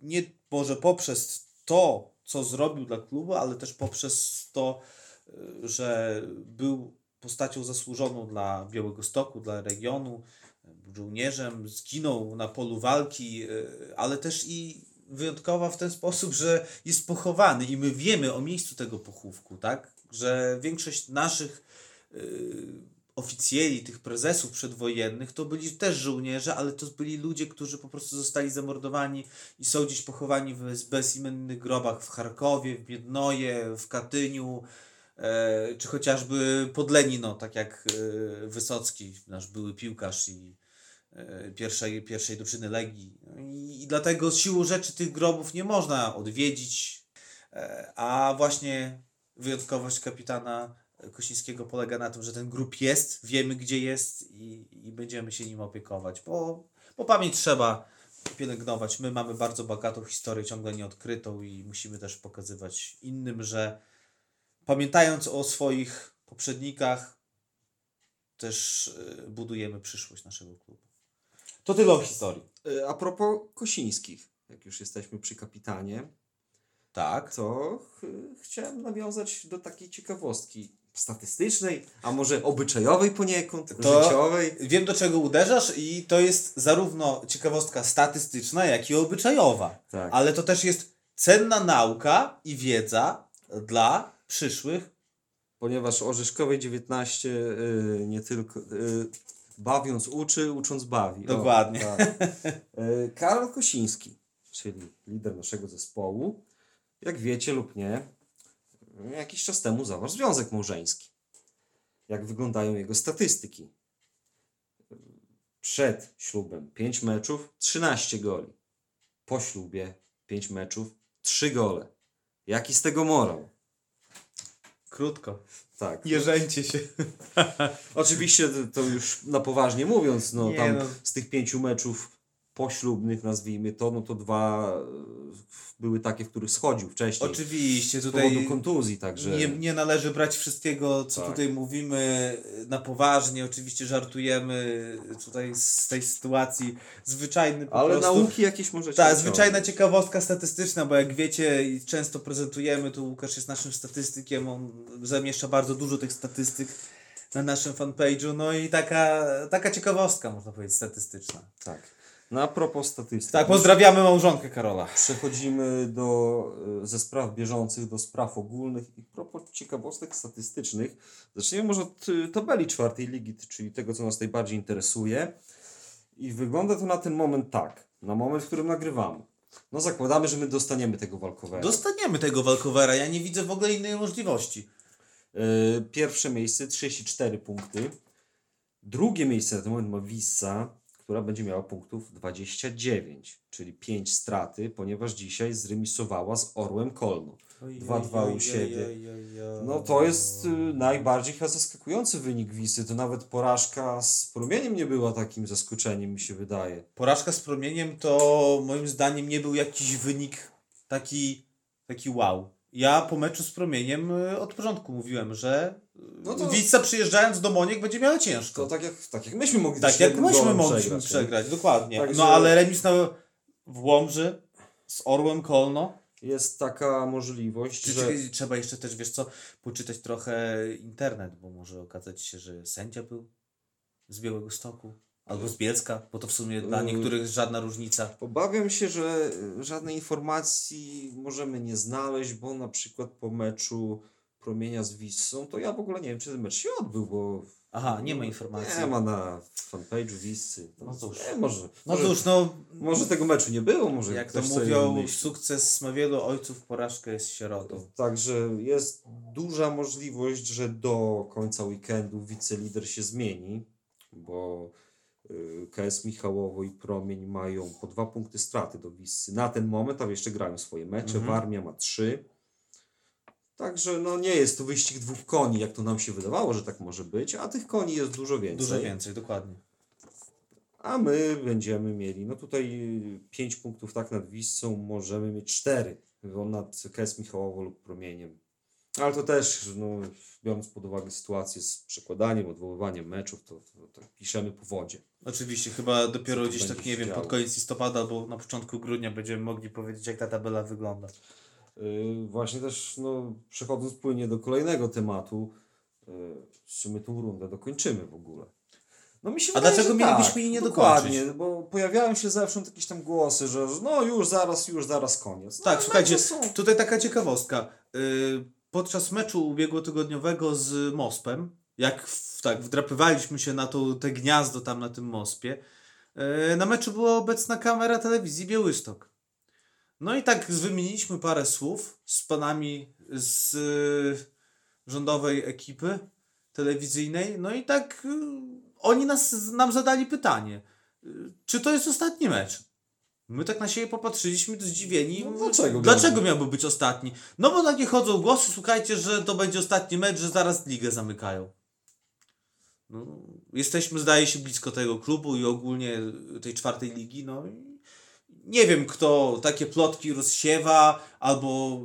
nie może poprzez to, co zrobił dla klubu, ale też poprzez to, że był postacią zasłużoną dla Białego Stoku, dla regionu, żołnierzem, zginął na polu walki, y, ale też i wyjątkowa w ten sposób, że jest pochowany i my wiemy o miejscu tego pochówku, tak? Że większość naszych y, oficjeli, tych prezesów przedwojennych, to byli też żołnierze, ale to byli ludzie, którzy po prostu zostali zamordowani i są dziś pochowani w bezimiennych grobach w Charkowie, w Biednoje, w Katyniu, e, czy chociażby pod Lenino, tak jak e, Wysocki, nasz były piłkarz i e, pierwszej, pierwszej drużyny Legii. I, I dlatego z siłą rzeczy tych grobów nie można odwiedzić, e, a właśnie wyjątkowość kapitana Kosińskiego polega na tym, że ten grób jest, wiemy gdzie jest i, i będziemy się nim opiekować, bo, bo pamięć trzeba pielęgnować. My mamy bardzo bogatą historię, ciągle nieodkrytą i musimy też pokazywać innym, że pamiętając o swoich poprzednikach, też y, budujemy przyszłość naszego klubu. To tyle o historii. Y, A propos Kosińskich, jak już jesteśmy przy kapitanie, Tak. to ch chciałem nawiązać do takiej ciekawostki statystycznej, a może obyczajowej poniekąd, To- życiowej. Wiem do czego uderzasz i to jest zarówno ciekawostka statystyczna, jak i obyczajowa. Tak. Ale to też jest cenna nauka i wiedza dla przyszłych. Ponieważ Orzeszkowej 19 y, nie tylko y, bawiąc uczy, ucząc bawi. O, Dokładnie. tak. Y, Karol Kosiński, czyli lider naszego zespołu, jak wiecie lub nie, jakiś czas temu zawarł związek małżeński. Jak wyglądają jego statystyki? Przed ślubem 5 meczów, 13 goli. Po ślubie 5 meczów, 3 gole. Jaki z tego morał? Krótko. Tak. Nie żeńcie się. [LAUGHS] Oczywiście to- to już na poważnie mówiąc, no Nie, tam no. z tych pięciu meczów poślubnych, nazwijmy to, no to dwa e, były takie, w których schodził wcześniej. Oczywiście, z powodu tutaj kontuzji, także nie, nie należy brać wszystkiego, co Tak. tutaj mówimy na poważnie. Oczywiście żartujemy tutaj z tej sytuacji. Zwyczajny po ale prostu. nauki jakieś możecie Tak, zwyczajna ciekawostka statystyczna, bo jak wiecie i często prezentujemy, tu Łukasz jest naszym statystykiem, on zamieszcza bardzo dużo tych statystyk na naszym fanpage'u, no i taka, taka ciekawostka, można powiedzieć, statystyczna. Tak. No a propos statystyk. Tak, pozdrawiamy małżonkę Karola. Przechodzimy do, e, ze spraw bieżących do spraw ogólnych i propos ciekawostek statystycznych. Zaczniemy może od e, tabeli czwartej ligi, czyli tego, co nas najbardziej interesuje. I wygląda to na ten moment tak, na moment, w którym nagrywamy. No zakładamy, że my dostaniemy tego walkowego. Dostaniemy tego walkowera, ja nie widzę w ogóle innej możliwości. E, Pierwsze miejsce 34 punkty. Drugie miejsce na ten moment ma Wissa, która będzie miała punktów 29, czyli 5 straty, ponieważ dzisiaj zremisowała z Orłem Kolno. 2-2 u siebie. No to jest y, najbardziej chyba zaskakujący wynik Wisy. To nawet porażka z promieniem nie była takim zaskoczeniem, mi się wydaje. Porażka z promieniem to moim zdaniem nie był jakiś wynik taki, taki wow. Ja po meczu z promieniem y, od początku mówiłem, że No no to- Wisła przyjeżdżając do Moniek będzie miała ciężko. To tak jak, tak jak myśmy mogli tak jak myśmy mogliśmy nie? przegrać, dokładnie. Także- No ale remis na, w Łomży z Orłem Kolno. Jest taka możliwość, Czy, że... trzeba jeszcze też, wiesz co, poczytać trochę internet, bo może okazać się, że sędzia był z Białego Stoku albo z Bielska, bo to w sumie dla Mm. niektórych żadna różnica. Obawiam się, że y, żadnej informacji możemy nie znaleźć, bo na przykład po meczu Promienia z Wissą, to ja w ogóle nie wiem, czy ten mecz się odbył, bo... Aha, nie ma informacji. Nie ma na fanpage'u Wissy. No cóż. Nie, może, No może, cóż, no może tego meczu nie było, może jak to mówią, sukces ma wielu ojców, porażka jest sierotą. Także jest duża możliwość, że do końca weekendu wicelider się zmieni, bo KS Michałowo i Promień mają po dwa punkty straty do Wissy. Na ten moment, ale jeszcze grają swoje mecze. Mhm. Warmia ma trzy. Także no nie jest to wyścig dwóch koni, jak to nam się wydawało, że tak może być, a tych koni jest dużo więcej. Dużo więcej, dokładnie. A my będziemy mieli, no tutaj 5 punktów tak nad Wissą, możemy mieć 4 nad KS Michałowo lub Promieniem. Ale to też, no, biorąc pod uwagę sytuację z przekładaniem, odwoływaniem meczów, to, to, to piszemy po wodzie. Oczywiście, chyba dopiero gdzieś tak, nie wiem, działo? pod koniec listopada albo na początku grudnia będziemy mogli powiedzieć, jak ta tabela wygląda. Yy, właśnie też, no, przechodząc płynnie do kolejnego tematu, yy, czy my tą rundę dokończymy w ogóle? No mi się A wydaje, dlaczego mielibyśmy tak, jej nie dokładnie, dokończyć? bo pojawiają się zewsząd jakieś tam głosy, że no już zaraz, już zaraz koniec. No, Tak, ale słuchajcie, są- tutaj taka ciekawostka. Yy, podczas meczu ubiegłotygodniowego z Mospem, jak w, tak, wdrapywaliśmy się na to, te gniazdo tam na tym Mospie, yy, na meczu była obecna kamera telewizji Białystok. No i tak wymieniliśmy parę słów z panami z yy, rządowej ekipy telewizyjnej, no i tak yy, oni nas, nam zadali pytanie, czy to jest ostatni mecz? My tak na siebie popatrzyliśmy zdziwieni. No dlaczego dlaczego miałby? miałby być ostatni? No bo takie chodzą głosy, słuchajcie, że to będzie ostatni mecz, że zaraz ligę zamykają. No, jesteśmy, zdaje się, blisko tego klubu i ogólnie tej czwartej ligi. No i nie wiem, kto takie plotki rozsiewa, albo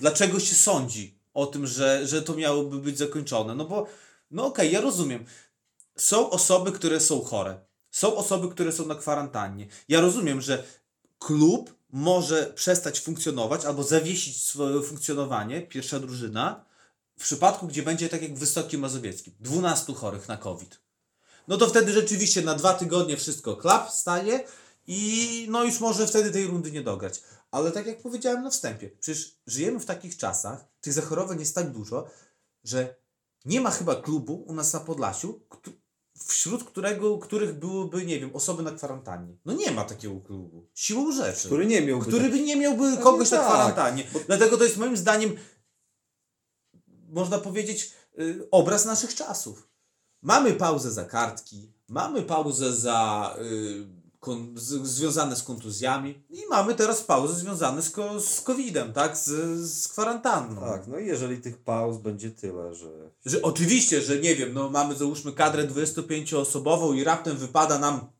dlaczego się sądzi o tym, że, że to miałoby być zakończone. No bo, no okej, ja rozumiem. Są osoby, które są chore. Są osoby, które są na kwarantannie. Ja rozumiem, że klub może przestać funkcjonować albo zawiesić swoje funkcjonowanie, pierwsza drużyna, w przypadku, gdzie będzie tak jak w Wysokim Mazowieckim, 12 chorych na COVID. No to wtedy rzeczywiście na dwa tygodnie wszystko klap staje i no już może wtedy tej rundy nie dograć. Ale tak jak powiedziałem na wstępie, przecież żyjemy w takich czasach, tych zachorowań jest tak dużo, że nie ma chyba klubu u nas na Podlasiu, wśród którego, których byłyby, nie wiem, osoby na kwarantannie. No nie ma takiego klubu. Siłą rzeczy. Który nie miałby który tak- by nie miałby Pewnie kogoś na tak. kwarantannie. Dlatego to jest moim zdaniem, można powiedzieć, y, obraz naszych czasów. Mamy pauzę za kartki, mamy pauzę za y, kon, z, związane z kontuzjami i mamy teraz pauzę związane z, ko, z COVID-em, tak? Z, z kwarantanną. Tak, no i jeżeli tych pauz będzie tyle, że Że oczywiście, że nie wiem, no mamy załóżmy kadrę 25-osobową i raptem wypada nam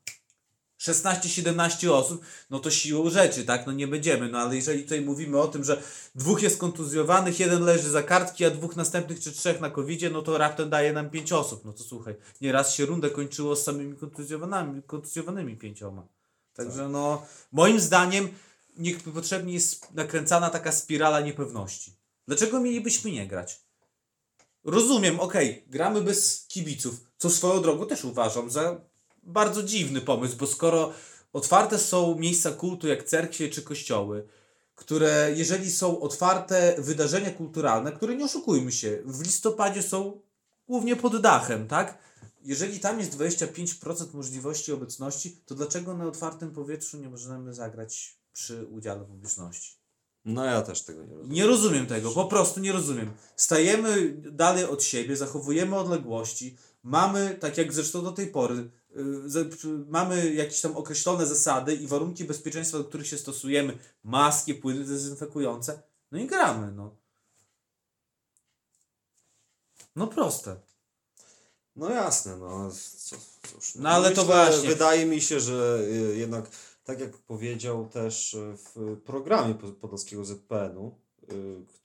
16-17 osób, no to siłą rzeczy, tak, no nie będziemy, no ale jeżeli tutaj mówimy o tym, że dwóch jest kontuzjowanych, jeden leży za kartki, a dwóch następnych czy trzech na covidzie, no to raptem daje nam pięć osób, no to słuchaj, nieraz się rundę kończyło z samymi kontuzjowanymi, kontuzjowanymi pięcioma. Także no, moim zdaniem niepotrzebnie jest nakręcana taka spirala niepewności. Dlaczego mielibyśmy nie grać? Rozumiem, okej, gramy bez kibiców, co swoją drogą też uważam za bardzo dziwny pomysł, bo skoro otwarte są miejsca kultu jak cerkwie czy kościoły, które jeżeli są otwarte wydarzenia kulturalne, które nie oszukujmy się, w listopadzie są głównie pod dachem, tak? Jeżeli tam jest 25% możliwości obecności, to dlaczego na otwartym powietrzu nie możemy zagrać przy udziale publiczności? no ja też tego nie rozumiem. Nie rozumiem tego, po prostu nie rozumiem. Stajemy dalej od siebie, zachowujemy odległości, mamy, tak jak zresztą do tej pory, przy- mamy jakieś tam określone zasady i warunki bezpieczeństwa, do których się stosujemy, maski, płyny dezynfekujące, no i gramy, no. No proste. No jasne, no co, cóż. No ale to Myślę, właśnie. Wydaje mi się, że y, jednak, tak jak powiedział też y, w programie po- Podolskiego ZPN-u,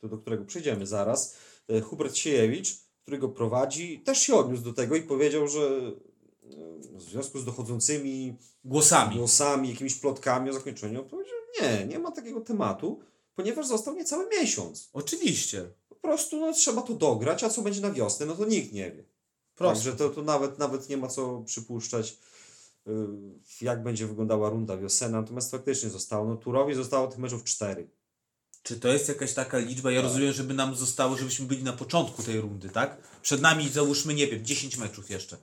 y, do którego przejdziemy zaraz, y, Hubert Siejewicz, który go prowadzi, też się odniósł do tego i powiedział, że y, w związku z dochodzącymi Głosami. głosami, jakimiś plotkami o zakończeniu, powiedział, nie, nie ma takiego tematu, ponieważ został niecały miesiąc. Oczywiście. Po prostu no, trzeba to dograć, a co będzie na wiosnę, no to nikt nie wie. Proste. Także to, to nawet, nawet nie ma co przypuszczać, y, jak będzie wyglądała runda wiosenna. Natomiast faktycznie zostało, no Turowi zostało tych meczów cztery. Czy to jest jakaś taka liczba? Ja Tak. rozumiem, żeby nam zostało, żebyśmy byli na początku tej rundy, tak? Przed nami załóżmy, nie wiem, 10 meczów jeszcze.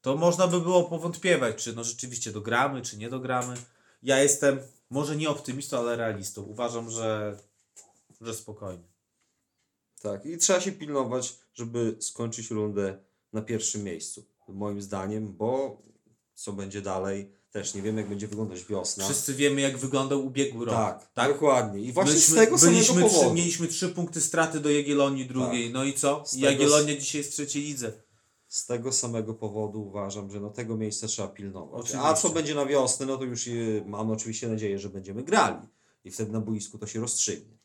To można by było powątpiewać, czy no rzeczywiście dogramy, czy nie dogramy. Ja jestem może nie optymistą, ale realistą. Uważam, że, że spokojnie. Tak, i trzeba się pilnować, żeby skończyć rundę na pierwszym miejscu. Moim zdaniem, bo co będzie dalej, też nie wiemy, jak będzie wyglądać wiosna. Wszyscy wiemy, jak wyglądał ubiegły rok. tak, tak? dokładnie. I właśnie byliśmy, z tego samego powodu. trzy, mieliśmy trzy punkty straty do Jagiellonii drugiej. No i co? Z Jagiellonia dzisiaj jest w trzeciej lidze. Z tego samego powodu uważam, że no tego miejsca trzeba pilnować. Oczywiście. A co będzie na wiosnę, no to już y, mam oczywiście nadzieję, że będziemy grali. I wtedy na boisku to się rozstrzygnie.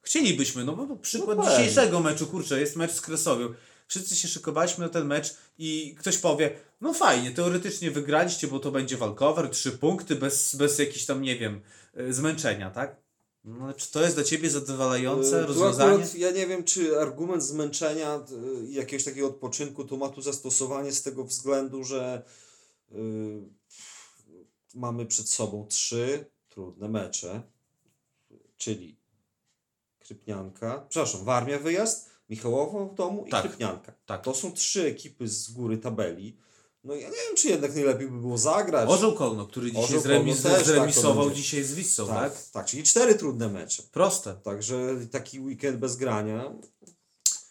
Chcielibyśmy, no bo przykład No dzisiejszego meczu, kurczę, jest mecz z Kresowią. Wszyscy się szykowaliśmy na ten mecz i ktoś powie, no fajnie, teoretycznie wygraliście, bo to będzie walkover, trzy punkty, bez, bez jakichś tam, nie wiem, y, zmęczenia, tak? No, czy to jest dla ciebie zadowalające E, tu rozwiązanie? akurat ja nie wiem, czy argument zmęczenia i jakiegoś takiego odpoczynku to ma tu zastosowanie z tego względu, że y, mamy przed sobą trzy trudne mecze, czyli Krypnianka, przepraszam, Warmia wyjazd, Michałowo w domu i Tak, Krypnianka. tak. To są trzy ekipy z góry tabeli. No ja nie wiem, czy jednak najlepiej by było zagrać. Orzeł Kolno, który dzisiaj Orzeł zremis, też, tak, zremisował będzie. dzisiaj z Wissą, tak? tak, tak, czyli cztery trudne mecze. Proste. Także taki weekend bez grania.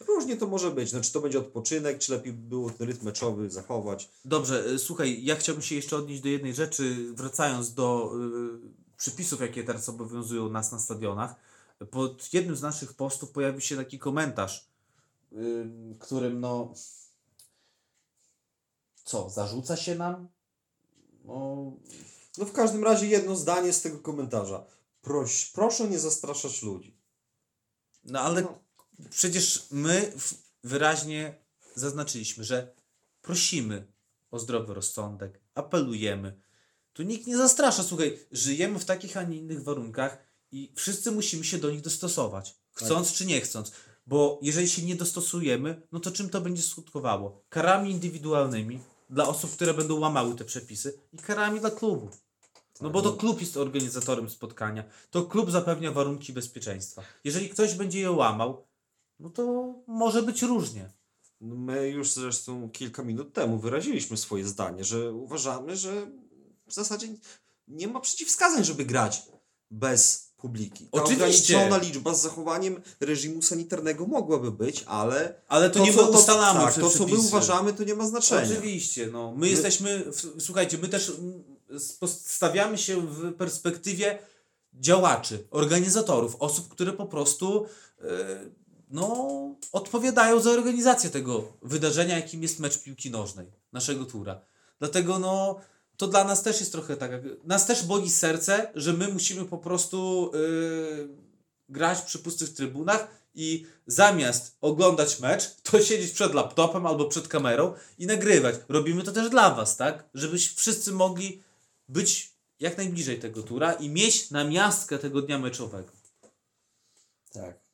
Różnie to może być. No, czy to będzie odpoczynek, czy lepiej by było ten rytm meczowy zachować. Dobrze, y, słuchaj, ja chciałbym się jeszcze odnieść do jednej rzeczy, wracając do y, przepisów, jakie teraz obowiązują nas na stadionach. Pod jednym z naszych postów pojawił się taki komentarz, y, którym no. Co, zarzuca się nam? No, No w każdym razie jedno zdanie z tego komentarza. Proś, proszę nie zastraszać ludzi. no ale No. przecież my wyraźnie zaznaczyliśmy, że prosimy o zdrowy rozsądek, apelujemy. Tu nikt nie zastrasza. Słuchaj, żyjemy w takich, a nie innych warunkach i wszyscy musimy się do nich dostosować. Chcąc czy nie chcąc. Bo jeżeli się nie dostosujemy, no to czym to będzie skutkowało? Karami indywidualnymi dla osób, które będą łamały te przepisy i karami dla klubu. No bo to klub jest organizatorem spotkania. To klub zapewnia warunki bezpieczeństwa. Jeżeli ktoś będzie je łamał, no to może być różnie. No My już zresztą kilka minut temu wyraziliśmy swoje zdanie, że uważamy, że w zasadzie nie ma przeciwwskazań, żeby grać bez publiki. Ta Oczywiście. ograniczona liczba z zachowaniem reżimu sanitarnego mogłaby być, ale Ale to, nie co- my ustalamy tak, to, co my uważamy, to nie ma znaczenia. Oczywiście, no. My, jesteśmy, w, słuchajcie, my też mm, stawiamy się w perspektywie działaczy, organizatorów, osób, które po prostu e, no, odpowiadają za organizację tego wydarzenia, jakim jest mecz piłki nożnej, naszego tura. Dlatego no, to dla nas też jest trochę tak, nas też boli serce, że my musimy po prostu yy, grać przy pustych trybunach i zamiast oglądać mecz, to siedzieć przed laptopem albo przed kamerą i nagrywać. Robimy to też dla Was, tak? Żebyś wszyscy mogli być jak najbliżej tego tura i mieć namiastkę tego dnia meczowego. Tak.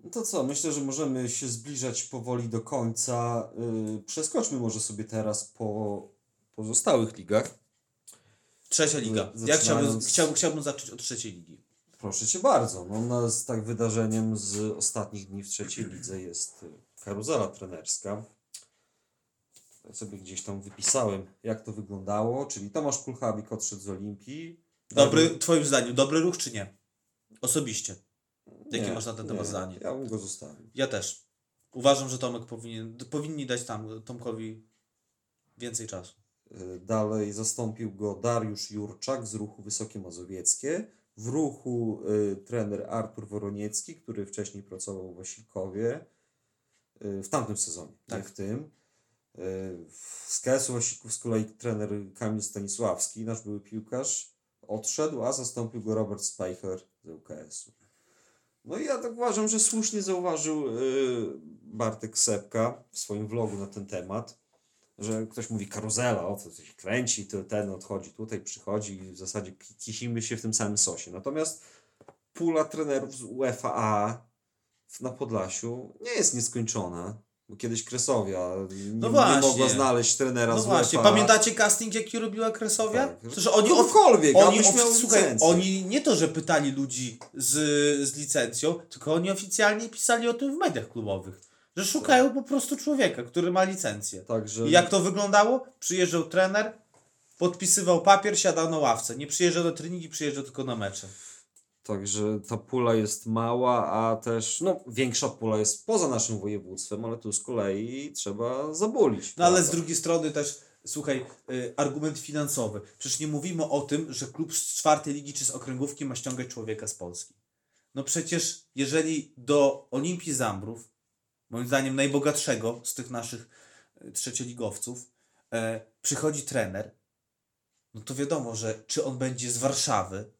No to co, myślę, że możemy się zbliżać powoli do końca. Yy, przeskoczmy może sobie teraz po pozostałych ligach. Trzecia liga. Zaczynając- Ja chciałbym, chciałbym, chciałbym zacząć od trzeciej ligi. Proszę Cię bardzo. No, no, z tak wydarzeniem z ostatnich dni w trzeciej lidze jest y, karuzela trenerska. Ja sobie gdzieś tam wypisałem, jak to wyglądało. Czyli Tomasz Kulchawik odszedł z Olimpii. Dobry, twoim zdaniem, dobry ruch czy nie? Osobiście. Jakie Nie, masz na ten temat nie, zdanie? Ja bym go zostawił. Ja też. Uważam, że Tomek powinien, powinni dać tam Tomkowi więcej czasu. Y, Dalej zastąpił go Dariusz Jurczak z ruchu Wysokie Mazowieckie. W ruchu y, trener Artur Woroniecki, który wcześniej pracował w Wasilkowie y, w tamtym sezonie, Tak. nie w tym. Y, w- z KS-u Wasików z kolei trener Kamil Stanisławski, nasz były piłkarz, odszedł, a zastąpił go Robert Speicher z UKS-u. No i ja tak uważam, że słusznie zauważył y, Bartek Sepka w swoim vlogu na ten temat, że ktoś mówi karuzela, o co się kręci, to ten odchodzi tutaj, przychodzi i w zasadzie ki- kisimy się w tym samym sosie. Natomiast pula trenerów z UEFA na Podlasiu nie jest nieskończona. Bo kiedyś Kresowia nie, No nie właśnie. mogła znaleźć trenera No z właśnie, UEFA. pamiętacie casting, jaki robiła Kresowia? Tak. Przecież oni, Kogokolwiek, oni, słuchaj, licencję. oni nie to, że pytali ludzi z, z licencją, tylko oni oficjalnie pisali o tym w mediach klubowych. Że szukają po prostu człowieka, który ma licencję. Także I jak to wyglądało? Przyjeżdżał trener, podpisywał papier, siadał na ławce. Nie przyjeżdżał na treningi, przyjeżdżał tylko na mecze. Także ta pula jest mała, a też no, większa pula jest poza naszym województwem, ale tu z kolei trzeba zabulić. No ale z drugiej strony też, słuchaj, y, argument finansowy. Przecież nie mówimy o tym, że klub z czwartej ligi czy z okręgówki ma ściągać człowieka z Polski. No przecież jeżeli do Olimpii Zambrów, moim zdaniem najbogatszego z tych naszych y, trzecioligowców, e, przychodzi trener, no to wiadomo, że czy on będzie z Warszawy,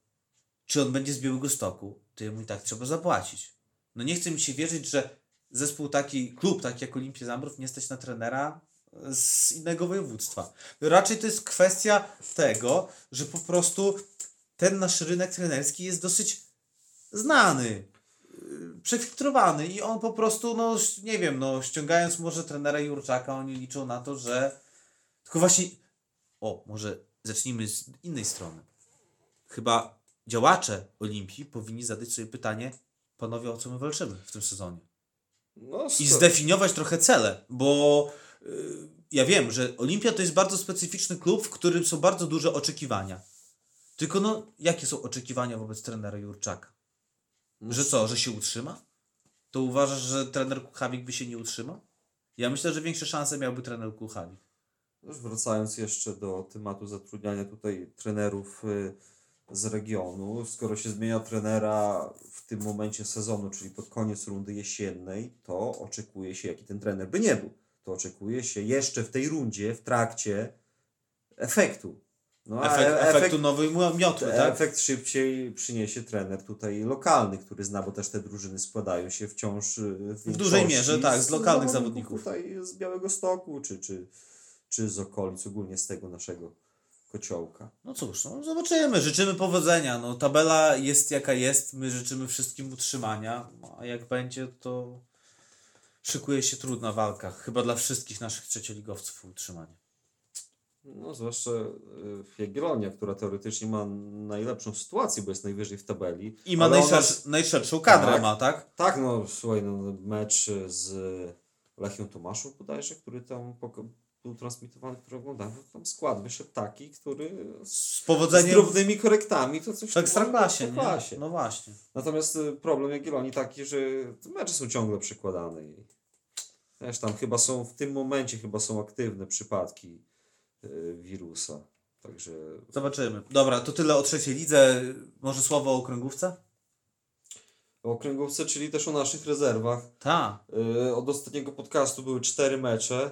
czy on będzie z Białego Stoku, to jemu i tak trzeba zapłacić. No nie chce mi się wierzyć, że zespół taki, klub taki jak Olimpia Zambrów nie stać na trenera z innego województwa. Raczej to jest kwestia tego, że po prostu ten nasz rynek trenerski jest dosyć znany, przefiltrowany i on po prostu, no nie wiem, no ściągając może trenera Jurczaka, oni liczą na to, że tylko właśnie, o, może zacznijmy z innej strony. Chyba działacze Olimpii powinni zadać sobie pytanie, panowie, o co my walczymy w tym sezonie? No, I zdefiniować trochę cele, bo y, ja wiem, że Olimpia to jest bardzo specyficzny klub, w którym są bardzo duże oczekiwania. Tylko no, jakie są oczekiwania wobec trenera Jurczaka? Że co, że się utrzyma? To uważasz, że trener Kuchawik by się nie utrzymał? Ja myślę, że większe szanse miałby trener Kuchawik. Już wracając jeszcze do tematu zatrudniania tutaj trenerów y, z regionu, skoro się zmienia trenera w tym momencie sezonu, czyli pod koniec rundy jesiennej, to oczekuje się, jaki ten trener by nie był, to oczekuje się jeszcze w tej rundzie, w trakcie efektu. No, Efekt, e- efektu nowej miotły, tak? Efekt szybciej przyniesie trener tutaj lokalny, który zna, bo też te drużyny składają się wciąż y, w, W dużej mierze, tak, z lokalnych zawodników. Tutaj z Białego Stoku, czy, czy, czy z okolic, ogólnie z tego naszego kociołka. No cóż, no zobaczymy. Życzymy powodzenia. No, tabela jest jaka jest. My życzymy wszystkim utrzymania. No, a jak będzie, to szykuje się trudna walka. Chyba dla wszystkich naszych trzecioligowców utrzymanie. No, zwłaszcza y, Jagiellonia, która teoretycznie ma najlepszą sytuację, bo jest najwyżej w tabeli. I ma najszersz, najszerszą kadrę, Tak. ma, tak? Tak, no słuchaj, no, mecz z Lechią Tomaszów bodajże, który tam był transmitowany, który oglądałem, no, tam skład wyszedł taki, który z, Z z powodzeniem drobnymi korektami to coś w tu ekstraklasie, nie? w klasie. No właśnie. Natomiast y, problem Jagiellonii taki, że mecze są ciągle przekładane i wiesz, tam chyba są, w tym momencie chyba są aktywne przypadki wirusa. Także Zobaczymy. Dobra, to tyle o trzeciej lidze. Może słowo o okręgówce? o okręgówce, czyli też o naszych rezerwach. Ta. Y, Od ostatniego podcastu były cztery mecze,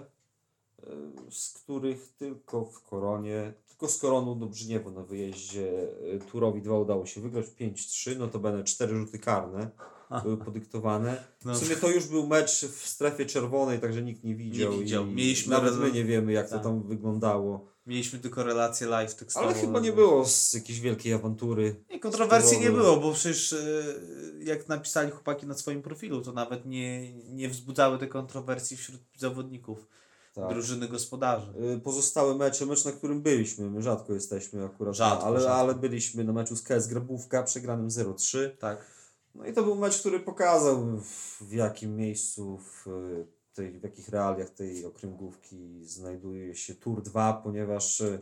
y, z których tylko w Koronie, tylko z Koroną Dobrzyniewo na wyjeździe y, Turowi 2 udało się wygrać 5-3, no to będą cztery rzuty karne [LAUGHS] były podyktowane. No. W sumie to już był mecz w strefie czerwonej, także nikt nie widział. Nie widział. Mieliśmy nawet my nie wiemy, jak Tak. to tam wyglądało. Mieliśmy tylko relację live tekstową. Ale chyba nie było z jakiejś wielkiej awantury. Nie, kontrowersji nie było, bo przecież yy, jak napisali chłopaki na swoim profilu, to nawet nie, nie wzbudzały te kontrowersji wśród zawodników Tak. drużyny gospodarzy. Y, Pozostałe mecze, mecz na którym byliśmy, my rzadko jesteśmy akurat, Rzadko, ale, rzadko. ale byliśmy na meczu z KS Grabówka, przegranym 0-3. Tak. No i to był mecz, który pokazał w, jakim miejscu, w, tej, w jakich realiach tej okręgówki znajduje się Tour 2, ponieważ e,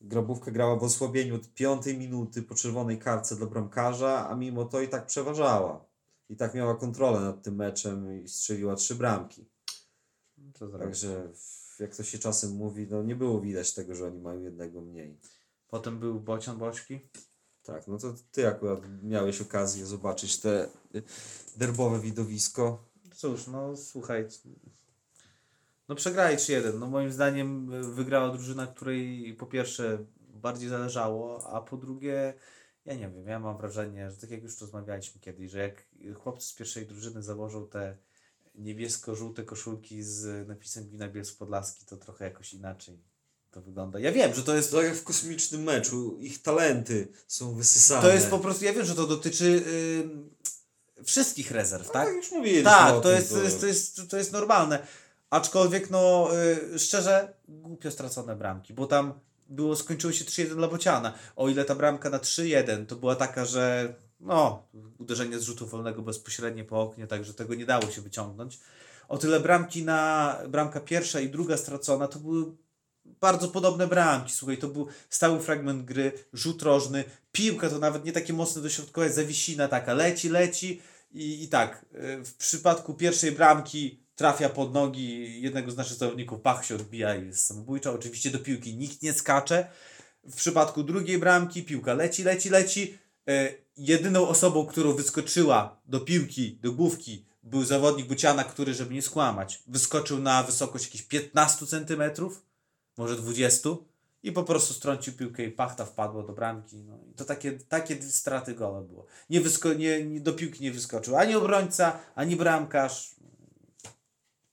Grabówka grała w osłabieniu od piątej minuty po czerwonej kartce dla bramkarza, a mimo to i tak przeważała. I tak miała kontrolę nad tym meczem i strzeliła trzy bramki. Także jak to się czasem mówi, no nie było widać tego, że oni mają jednego mniej. Potem był Bocian Boczki. Tak, no to ty akurat miałeś okazję zobaczyć te y, derbowe widowisko. Cóż, no słuchaj. No przegrali 3-1. No moim zdaniem y, wygrała drużyna, której po pierwsze bardziej zależało, a po drugie, ja nie wiem, ja mam wrażenie, że tak jak już rozmawialiśmy kiedyś, że jak chłopcy z pierwszej drużyny założą te niebiesko-żółte koszulki z napisem Gmina Bielsk Podlaski, to trochę jakoś inaczej to wygląda. Ja wiem, że to jest Tak jak w kosmicznym meczu, ich talenty są wysysane. to jest po prostu, ja wiem, że to dotyczy y, wszystkich rezerw, tak? tak? tak już mówiliśmy Tak, to jest, to, jest, to, jest, to jest normalne. Aczkolwiek, no, y, szczerze, głupio stracone bramki, bo tam było, skończyło się 3-1 dla Bociana. O ile ta bramka na 3-1 to była taka, że no, uderzenie z rzutu wolnego bezpośrednio po oknie, także tego nie dało się wyciągnąć. O tyle bramki na, bramka pierwsza i druga stracona to były bardzo podobne bramki. Słuchaj, to był stały fragment gry, rzut rożny, piłka to nawet nie takie mocne dośrodkowe, zawisina taka, leci, leci i, i tak. y, W przypadku pierwszej bramki trafia pod nogi jednego z naszych zawodników, pach się odbija i jest samobójcza. Oczywiście do piłki nikt nie skacze. W przypadku drugiej bramki piłka leci, leci, leci. Y, Jedyną osobą, którą wyskoczyła do piłki, do główki, był zawodnik Buciana, który, żeby nie skłamać, wyskoczył na wysokość jakichś 15 centymetrów może 20 i po prostu strącił piłkę i pachta wpadło do bramki. No. I to takie, takie straty gola było. Nie, wysko- nie, nie, do piłki nie wyskoczył ani obrońca, ani bramkarz.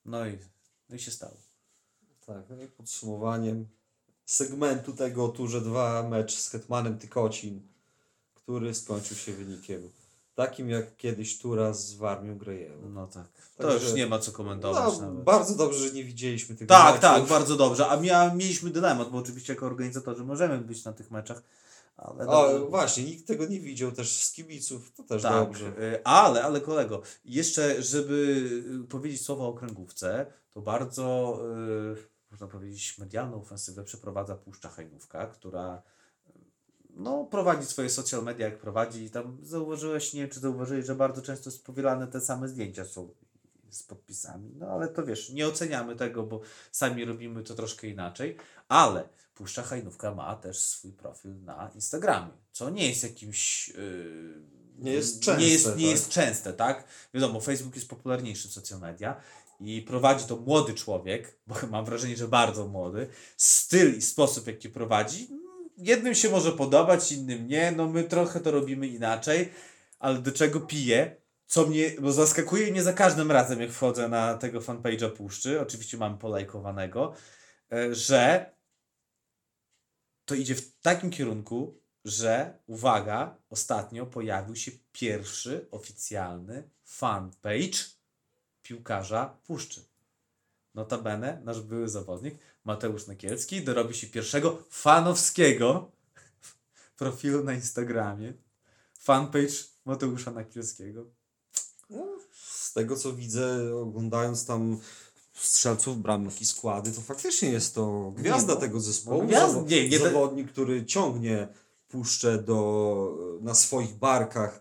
No i, no i się stało. Tak, no i podsumowaniem segmentu tego turze 2 mecz z Hetmanem Tykocin, który skończył się wynikiem takim jak kiedyś tura z Warmią Grejewo. No tak. To Także- już nie ma co komentować No, nawet. bardzo dobrze, że nie widzieliśmy tego Tak, meczu. tak, bardzo dobrze. A mia, mieliśmy dylemat, bo oczywiście jako organizatorzy możemy być na tych meczach, ale... O, właśnie, nikt tego nie widział też z kibiców, to też Tak, dobrze. y, ale, ale kolego, jeszcze żeby y, powiedzieć słowo o kręgówce, to bardzo, y, można powiedzieć, medialną ofensywę przeprowadza Puszcza Hajnówka, która no, prowadzi swoje social media, jak prowadzi i tam zauważyłeś, nie wiem czy zauważyłeś, że bardzo często powielane te same zdjęcia są z podpisami, no ale to wiesz, nie oceniamy tego, bo sami robimy to troszkę inaczej, ale Puszcza Hajnówka ma też swój profil na Instagramie, co nie jest jakimś... Yy, Nie jest nie częste, jest, nie tak? jest częste, tak? Wiadomo, Facebook jest popularniejszy social media i prowadzi to młody człowiek, bo [LAUGHS] mam wrażenie, że bardzo młody. Styl i sposób, jaki prowadzi, jednym się może podobać, innym nie. No my trochę to robimy inaczej, ale do czego piję? Co mnie, bo zaskakuje mnie za każdym razem, jak wchodzę na tego fanpage'a Puszczy, oczywiście mam polajkowanego, e, że to idzie w takim kierunku, że uwaga, ostatnio pojawił się pierwszy oficjalny fanpage piłkarza Puszczy. Notabene, nasz były zawodnik Mateusz Nakielski dorobi się pierwszego fanowskiego [LAUGHS] profilu na Instagramie. Fanpage Mateusza Nakielskiego. No, z tego co widzę, oglądając tam strzelców, bramki, składy, to faktycznie jest to gwiazda no. tego zespołu. No, gwiazd- nie, nie zawodnik, który ciągnie puszczę do, na swoich barkach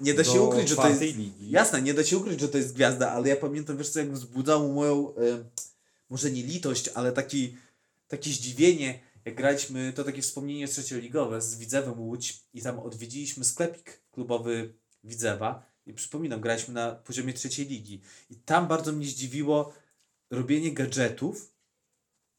Nie da się ukryć, że to jest... ligi. Jasne, nie da się ukryć, że to jest gwiazda, ale ja pamiętam, wiesz co, jak wzbudzało moją, e, może nie litość, ale taki, takie zdziwienie, jak graliśmy, to takie wspomnienie trzecioligowe z Widzewem Łódź i tam odwiedziliśmy sklepik klubowy Widzewa i przypominam, graliśmy na poziomie trzeciej ligi i tam bardzo mnie zdziwiło robienie gadżetów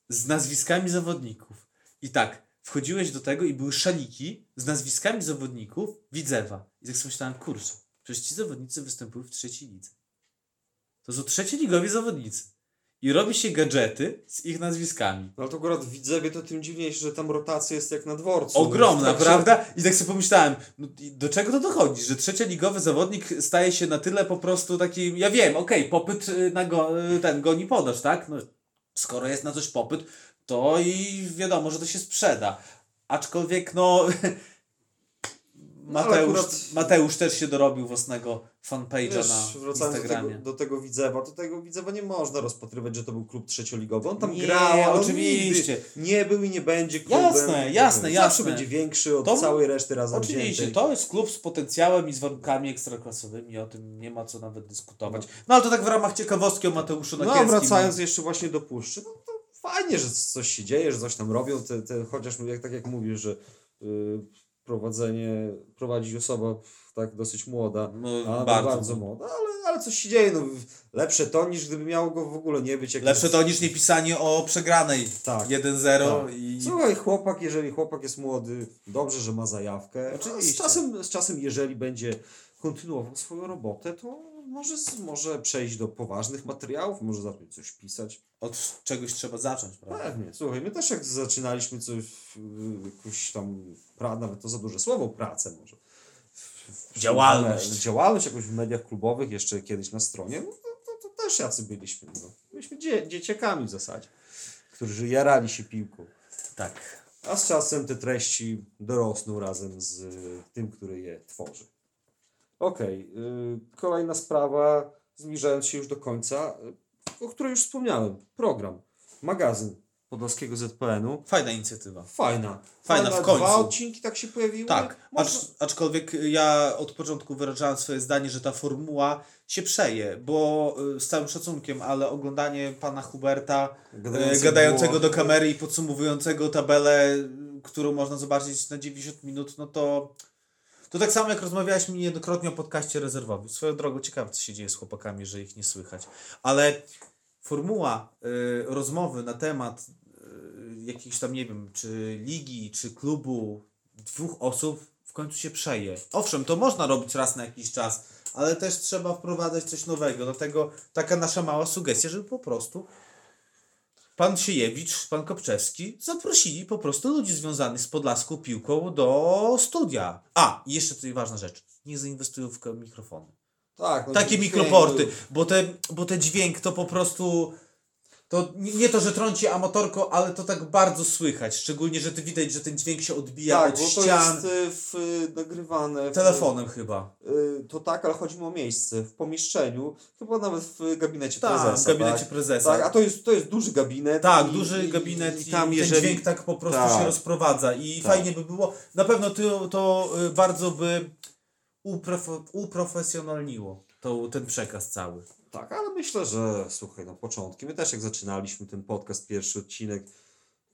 z nazwiskami zawodników. I tak, wchodziłeś do tego i były szaliki z nazwiskami zawodników Widzewa. I tak sobie myślałem, kurczę, przecież ci zawodnicy występują w trzeciej lidze. To są trzecioligowi zawodnicy. I robi się gadżety z ich nazwiskami. No to akurat w Widzewie to tym dziwniejsze, że tam rotacja jest jak na dworcu. Ogromna, Także- prawda? I tak sobie pomyślałem, no, do czego to dochodzi? Że trzecioligowy zawodnik staje się na tyle po prostu taki, ja wiem, okej, popyt y, na go, y, ten goni podaż, tak? No, skoro jest na coś popyt, to i wiadomo, że to się sprzeda. Aczkolwiek, no, [LAUGHS] No, Mateusz, akurat- Mateusz też się dorobił własnego fanpage'a na wracając do tego, Instagramie. do tego Widzewa, to tego Widzewa nie można rozpatrywać, że to był klub trzecioligowy. On tam Nie, grał, oczywiście. nie był i nie będzie klubem. Jasne, jasne, Zawsze jasne. będzie większy od To- całej reszty razem Oczywiście, wziętej. to jest klub z potencjałem i z warunkami ekstraklasowymi, o tym nie ma co nawet dyskutować. No ale to tak w ramach ciekawostki o Mateuszu No a Nakielskim. wracając jeszcze właśnie do Puszczy, no to fajnie, że coś się dzieje, że coś tam robią, te, te, chociaż jak, tak jak mówisz, że y, prowadzenie prowadzi osoba tak dosyć młoda, No, a bardzo. bardzo, młoda, ale, ale coś się dzieje, no, lepsze to niż gdyby miało go w ogóle nie być. Lepsze to niż nie pisanie o przegranej Tak. 1-0 Tak. i... Słuchaj, chłopak, jeżeli chłopak jest młody, dobrze, że ma zajawkę. Oczywiście. Z czasem, z czasem, jeżeli będzie kontynuował swoją robotę, to może, może przejść do poważnych materiałów, może zacząć coś pisać. Od czegoś trzeba zacząć, prawda? Pewnie. Słuchaj, my też jak zaczynaliśmy coś, w- jakąś tam, pra, nawet to za duże słowo, pracę może. W- Działalność. w- Działalność jakąś w mediach klubowych, jeszcze kiedyś na stronie, no to, to, to też jacy byliśmy. No. Byliśmy dzie, dzieciakami w zasadzie, którzy jarali się piłką. Tak. A z czasem te treści dorosną razem z y, tym, który je tworzy. Okej, y, kolejna sprawa, zbliżając się już do końca, y, o której już wspomniałem. Program, magazyn Podlaskiego ZPN-u. Fajna inicjatywa. Fajna. Fajna, w końcu. Dwa odcinki tak się pojawiły. Tak, Można... acz, aczkolwiek ja od początku wyrażałem swoje zdanie, że ta formuła się przeje, bo y, z całym szacunkiem, ale oglądanie pana Huberta gadającego było- do kamery i podsumowującego tabelę, y, którą można zobaczyć na 90 minut, no to to tak samo jak rozmawialiśmy niejednokrotnie o podcaście rezerwowym. Swoją drogą ciekawe, co się dzieje z chłopakami, że ich nie słychać. Ale formuła y, rozmowy na temat y, jakiejś tam, nie wiem, czy ligi, czy klubu dwóch osób w końcu się przeje. Owszem, to można robić raz na jakiś czas, ale też trzeba wprowadzać coś nowego. Dlatego taka nasza mała sugestia, żeby po prostu pan Siejewicz, pan Kopczewski zaprosili po prostu ludzi związanych z podlaską piłką do studia. A, i jeszcze tutaj ważna rzecz. Nie zainwestują w mikrofony. Tak, no Takie mikroporty, bo te, bo te dźwięk to po prostu. To nie, to, że trąci amatorko, ale to tak bardzo słychać. Szczególnie, że ty widać, że ten dźwięk się odbija Tak, od bo to ścian. jest y, w, y, nagrywane. w- Telefonem chyba. Y, To tak, ale chodzi mi o miejsce, w pomieszczeniu, chyba nawet w gabinecie Tak, prezesa. w gabinecie tak? prezesa. Tak, a to jest, to jest duży gabinet. Tak, i- duży i- gabinet i, tam ten jeżeli... dźwięk tak po prostu Tak. się rozprowadza i Tak. fajnie by było. Na pewno to, to bardzo by uprof- uprofesjonalniło to, ten przekaz cały. Tak, ale myślę, że słuchaj, no początki, my też jak zaczynaliśmy ten podcast, pierwszy odcinek,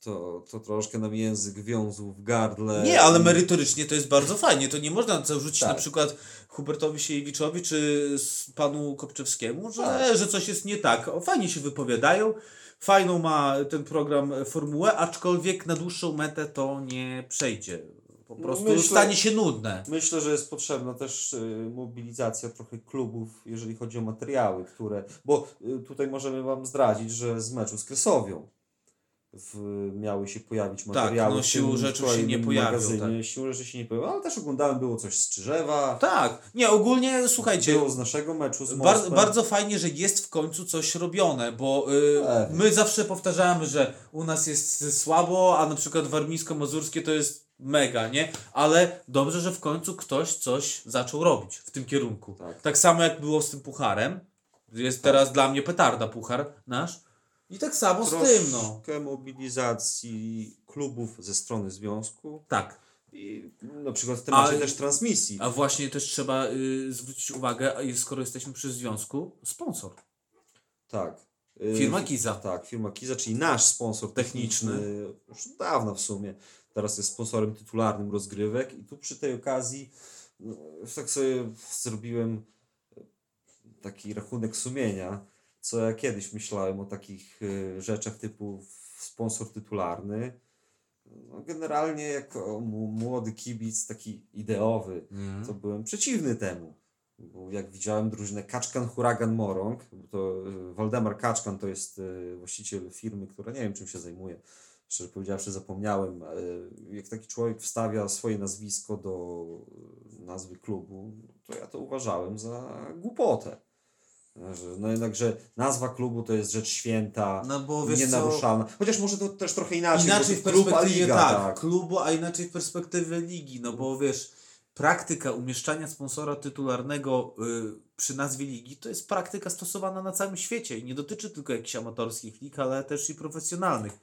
to, to troszkę nam język wiązł w gardle. Nie, ale merytorycznie to jest bardzo fajnie. To nie można zarzucić Tak. na przykład Hubertowi Siejewiczowi czy panu Kopczewskiemu, że, Tak. że coś jest nie tak. O, fajnie się wypowiadają. Fajną ma ten program e, formułę, aczkolwiek na dłuższą metę to nie przejdzie. Po prostu Myślę- stanie się nudne. Myślę, że jest potrzebna też y, mobilizacja trochę klubów, jeżeli chodzi o materiały, które. Bo y, tutaj możemy Wam zdradzić, że z meczu z Kresowią w, miały się pojawić materiały. no w siłą rzeczy się nie pojawią, magazynie. Siłą rzeczy się nie pojawią, ale też oglądałem, było coś z Czyżewa, Tak. Nie, ogólnie słuchajcie, było z naszego meczu z Bar bardzo fajnie, że jest w końcu coś robione, bo y, Tak. my zawsze powtarzamy, że u nas jest słabo, a na przykład warmińsko-mazurskie to jest mega, nie? Ale dobrze, że w końcu ktoś coś zaczął robić w tym kierunku. Tak. Tak samo jak było z tym pucharem. Jest teraz dla mnie petarda puchar nasz. I tak samo z tym, no. Troszkę mobilizacji klubów ze strony związku Tak. i na przykład w temacie Ale- też transmisji. A właśnie też trzeba y, zwrócić uwagę, a jest- skoro jesteśmy przy związku, sponsor. Tak. Y, Firma Kiza. Tak, firma Kiza, czyli nasz sponsor techniczny. Techniczny. Już od dawna w sumie. Teraz jest sponsorem tytularnym rozgrywek i tu przy tej okazji no, tak sobie zrobiłem taki rachunek sumienia, co ja kiedyś myślałem o takich y, rzeczach typu sponsor tytularny. No, generalnie jako młody kibic, taki ideowy, to byłem przeciwny temu. Bo jak widziałem drużynę Kaczkan Huragan Morąg, bo to y, Waldemar Kaczkan to jest właściciel firmy, która nie wiem czym się zajmuje. Szczerze powiedziawszy zapomniałem. y, Jak taki człowiek wstawia swoje nazwisko do y, nazwy klubu, to ja to uważałem za głupotę. No jednakże nazwa klubu to jest rzecz święta, No bo wiesz co, nienaruszalna. Chociaż może to też trochę inaczej. Inaczej w perspektywie liga, tak, klubu, a inaczej w perspektywie ligi, no bo wiesz, praktyka umieszczania sponsora tytularnego y, przy nazwie ligi to jest praktyka stosowana na całym świecie i nie dotyczy tylko jakichś amatorskich lig, ale też i profesjonalnych.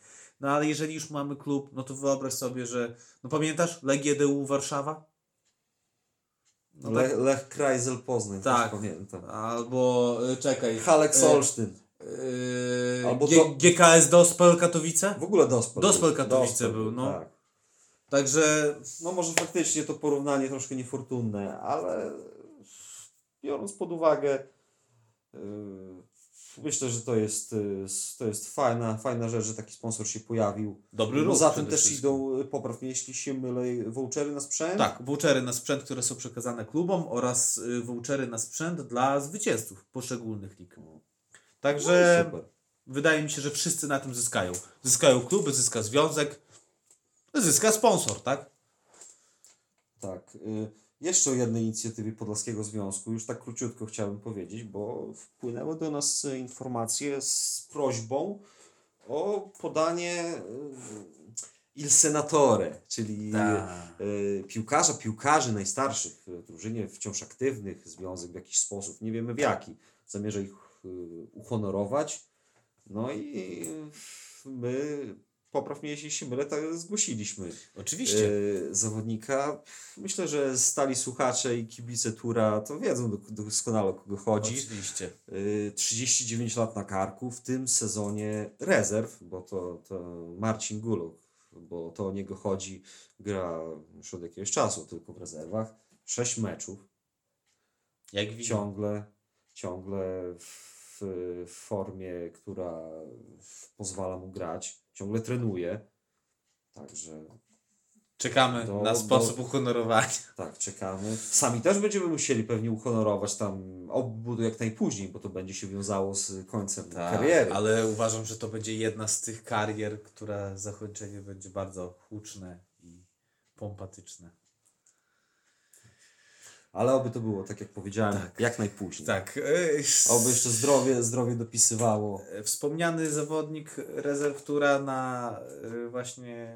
No ale jeżeli już mamy klub, no to wyobraź sobie, że, no pamiętasz Legię DU Warszawa? No Le, tak, Lech Kreisel Poznań, Tak. pamiętam. albo y, czekaj. Halek y, Solsztyn. y, Albo G- do- GKS Dospel Katowice? W ogóle Dospel. Dospel. Katowice Dospel był, no. Tak. Także No może faktycznie to porównanie troszkę niefortunne, ale biorąc pod uwagę yy, myślę, że to jest, yy, to jest fajna, fajna rzecz, że taki sponsor się pojawił. dobry ruch. Poza tym też wszystkim. idą, yy, popraw mnie jeśli się mylę, vouchery na sprzęt. Tak, vouchery na sprzęt, które są przekazane klubom oraz y, vouchery na sprzęt dla zwycięzców poszczególnych lig. No Także super. wydaje mi się, że wszyscy na tym zyskają. Zyskają kluby, zyska związek, zyska sponsor, tak? Tak. y, Jeszcze o jednej inicjatywie Podlaskiego Związku, już tak króciutko chciałbym powiedzieć, bo wpłynęły do nas y, informacje z prośbą o podanie y, Il Senatore, czyli Tak. y, piłkarza, piłkarzy najstarszych w drużynie, wciąż aktywnych, związek w jakiś sposób, nie wiemy w jaki, zamierza ich y, uhonorować. No i my, popraw mnie jeśli się mylę, tak zgłosiliśmy Oczywiście. e, zawodnika. Myślę, że stali słuchacze i kibice Tura to wiedzą do- doskonale o kogo chodzi. Oczywiście. E, 39 lat na karku, w tym sezonie rezerw, bo to, to Marcin Guluk, bo to o niego chodzi, gra już od jakiegoś czasu tylko w rezerwach. 6 meczów, Jak ciągle, ciągle w, w, w formie, która pozwala mu grać. Ciągle trenuje. Także Czekamy Do- na do- sposób uhonorowania. tak, czekamy. Sami też będziemy musieli pewnie uhonorować tam obu jak najpóźniej, bo to będzie się wiązało z końcem kariery. Tak, ale uważam, że to będzie jedna z tych karier, która zakończenie będzie bardzo huczne i pompatyczne. Ale oby to było, tak jak powiedziałem, Tak. jak najpóźniej. Tak. e, Oby jeszcze zdrowie, zdrowie dopisywało. Wspomniany zawodnik rezerw, która na e, właśnie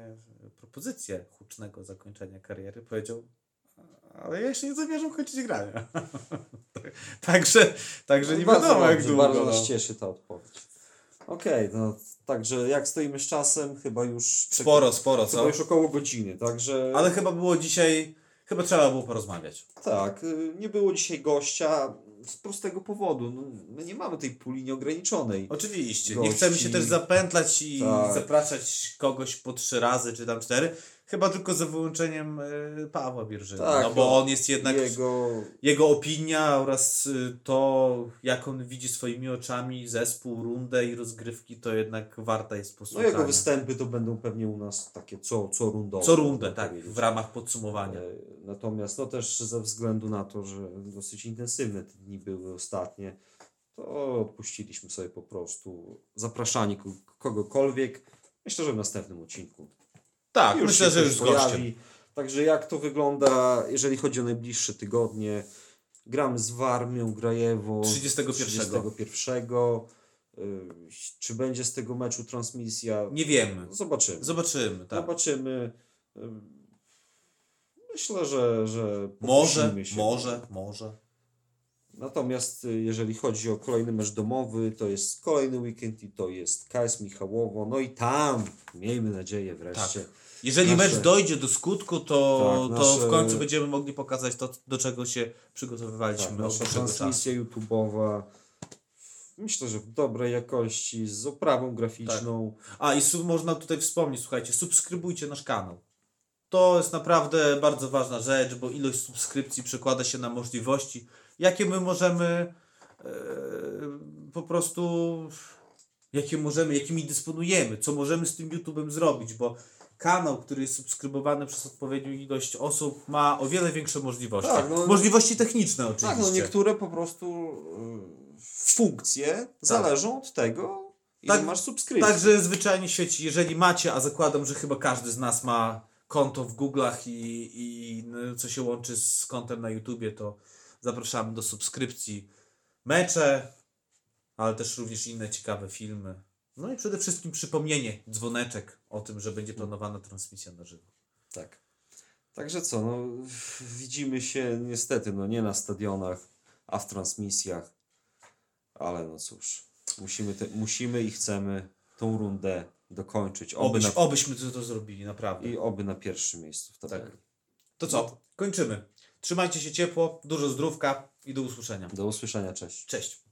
propozycję hucznego zakończenia kariery powiedział ale ja jeszcze nie zamierzam kończyć grania. [LAUGHS] także, także nie bardzo wiadomo jak długo. Bardzo no. nas cieszy ta odpowiedź. Okej, no także jak stoimy z czasem, chyba już... Sporo, sporo, Chyba co? już około godziny, także... Ale chyba było dzisiaj, chyba trzeba było porozmawiać. Tak, y, nie było dzisiaj gościa z prostego powodu. No, my nie mamy tej puli nieograniczonej. Oczywiście. Nie Gości. chcemy się też zapętlać i Tak. zapraszać kogoś po trzy razy, czy tam cztery. Chyba tylko za wyłączeniem y, Pawła Bierżyna. Tak, no bo no, on jest jednak... Jego... Jego... opinia oraz y, to, jak on widzi swoimi oczami zespół, rundę i rozgrywki, to jednak warta jest No posłuchania. jego występy to będą pewnie u nas takie co, co rundowe. Co rundę, tak, powiedzieć. w ramach podsumowania. E, Natomiast no też ze względu na to, że dosyć intensywne te dni były ostatnie, to odpuściliśmy sobie po prostu zapraszanie ko- kogokolwiek. Myślę, że w następnym odcinku. Tak, już myślę, że już z gościem. pojawi. Także jak to wygląda, jeżeli chodzi o najbliższe tygodnie? Gramy z Warmią, Grajewo 31. 31. Y, Czy będzie z tego meczu transmisja? Nie wiemy. Zobaczymy. Zobaczymy, tak. Zobaczymy. Ym, Myślę, że, że Może, się. może, może. Natomiast y, jeżeli chodzi o kolejny mecz domowy, to jest kolejny weekend i to jest KS Michałowo. No i tam, miejmy nadzieję wreszcie. Tak. Jeżeli Nasze- mecz dojdzie do skutku, to, Tak, to nasze- w końcu będziemy mogli pokazać to, do czego się przygotowywaliśmy Tak, nasza transmisja YouTube'owa. Myślę, że w dobrej jakości, z oprawą graficzną. A i sub, można tutaj wspomnieć, słuchajcie, subskrybujcie nasz kanał. To jest naprawdę bardzo ważna rzecz, bo ilość subskrypcji przekłada się na możliwości, jakie my możemy e, po prostu, jakie możemy, jakimi dysponujemy, co możemy z tym YouTube'em zrobić, bo kanał, który jest subskrybowany przez odpowiednią ilość osób, ma o wiele większe możliwości. Tak, no- możliwości techniczne oczywiście. Tak, no niektóre po prostu y, funkcje zależą od tego, ile Tak, masz subskrypcji. Także zwyczajnie świeci, jeżeli macie, a zakładam, że chyba każdy z nas ma konto w Google'ach i, i no, co się łączy z kontem na YouTubie, to zapraszamy do subskrypcji. Mecze, ale też również inne ciekawe filmy. No i przede wszystkim przypomnienie, dzwoneczek o tym, że będzie planowana transmisja na żywo. Tak. Także co, no, widzimy się niestety, no nie na stadionach, a w transmisjach, ale no cóż, musimy, te, musimy i chcemy tą rundę dokończyć, oby Obyś, na, obyśmy to, to zrobili, naprawdę. i oby na pierwszym miejscu w tabeli. Tak. To co? Kończymy. Trzymajcie się ciepło, dużo zdrówka i do usłyszenia. Do usłyszenia, cześć. Cześć.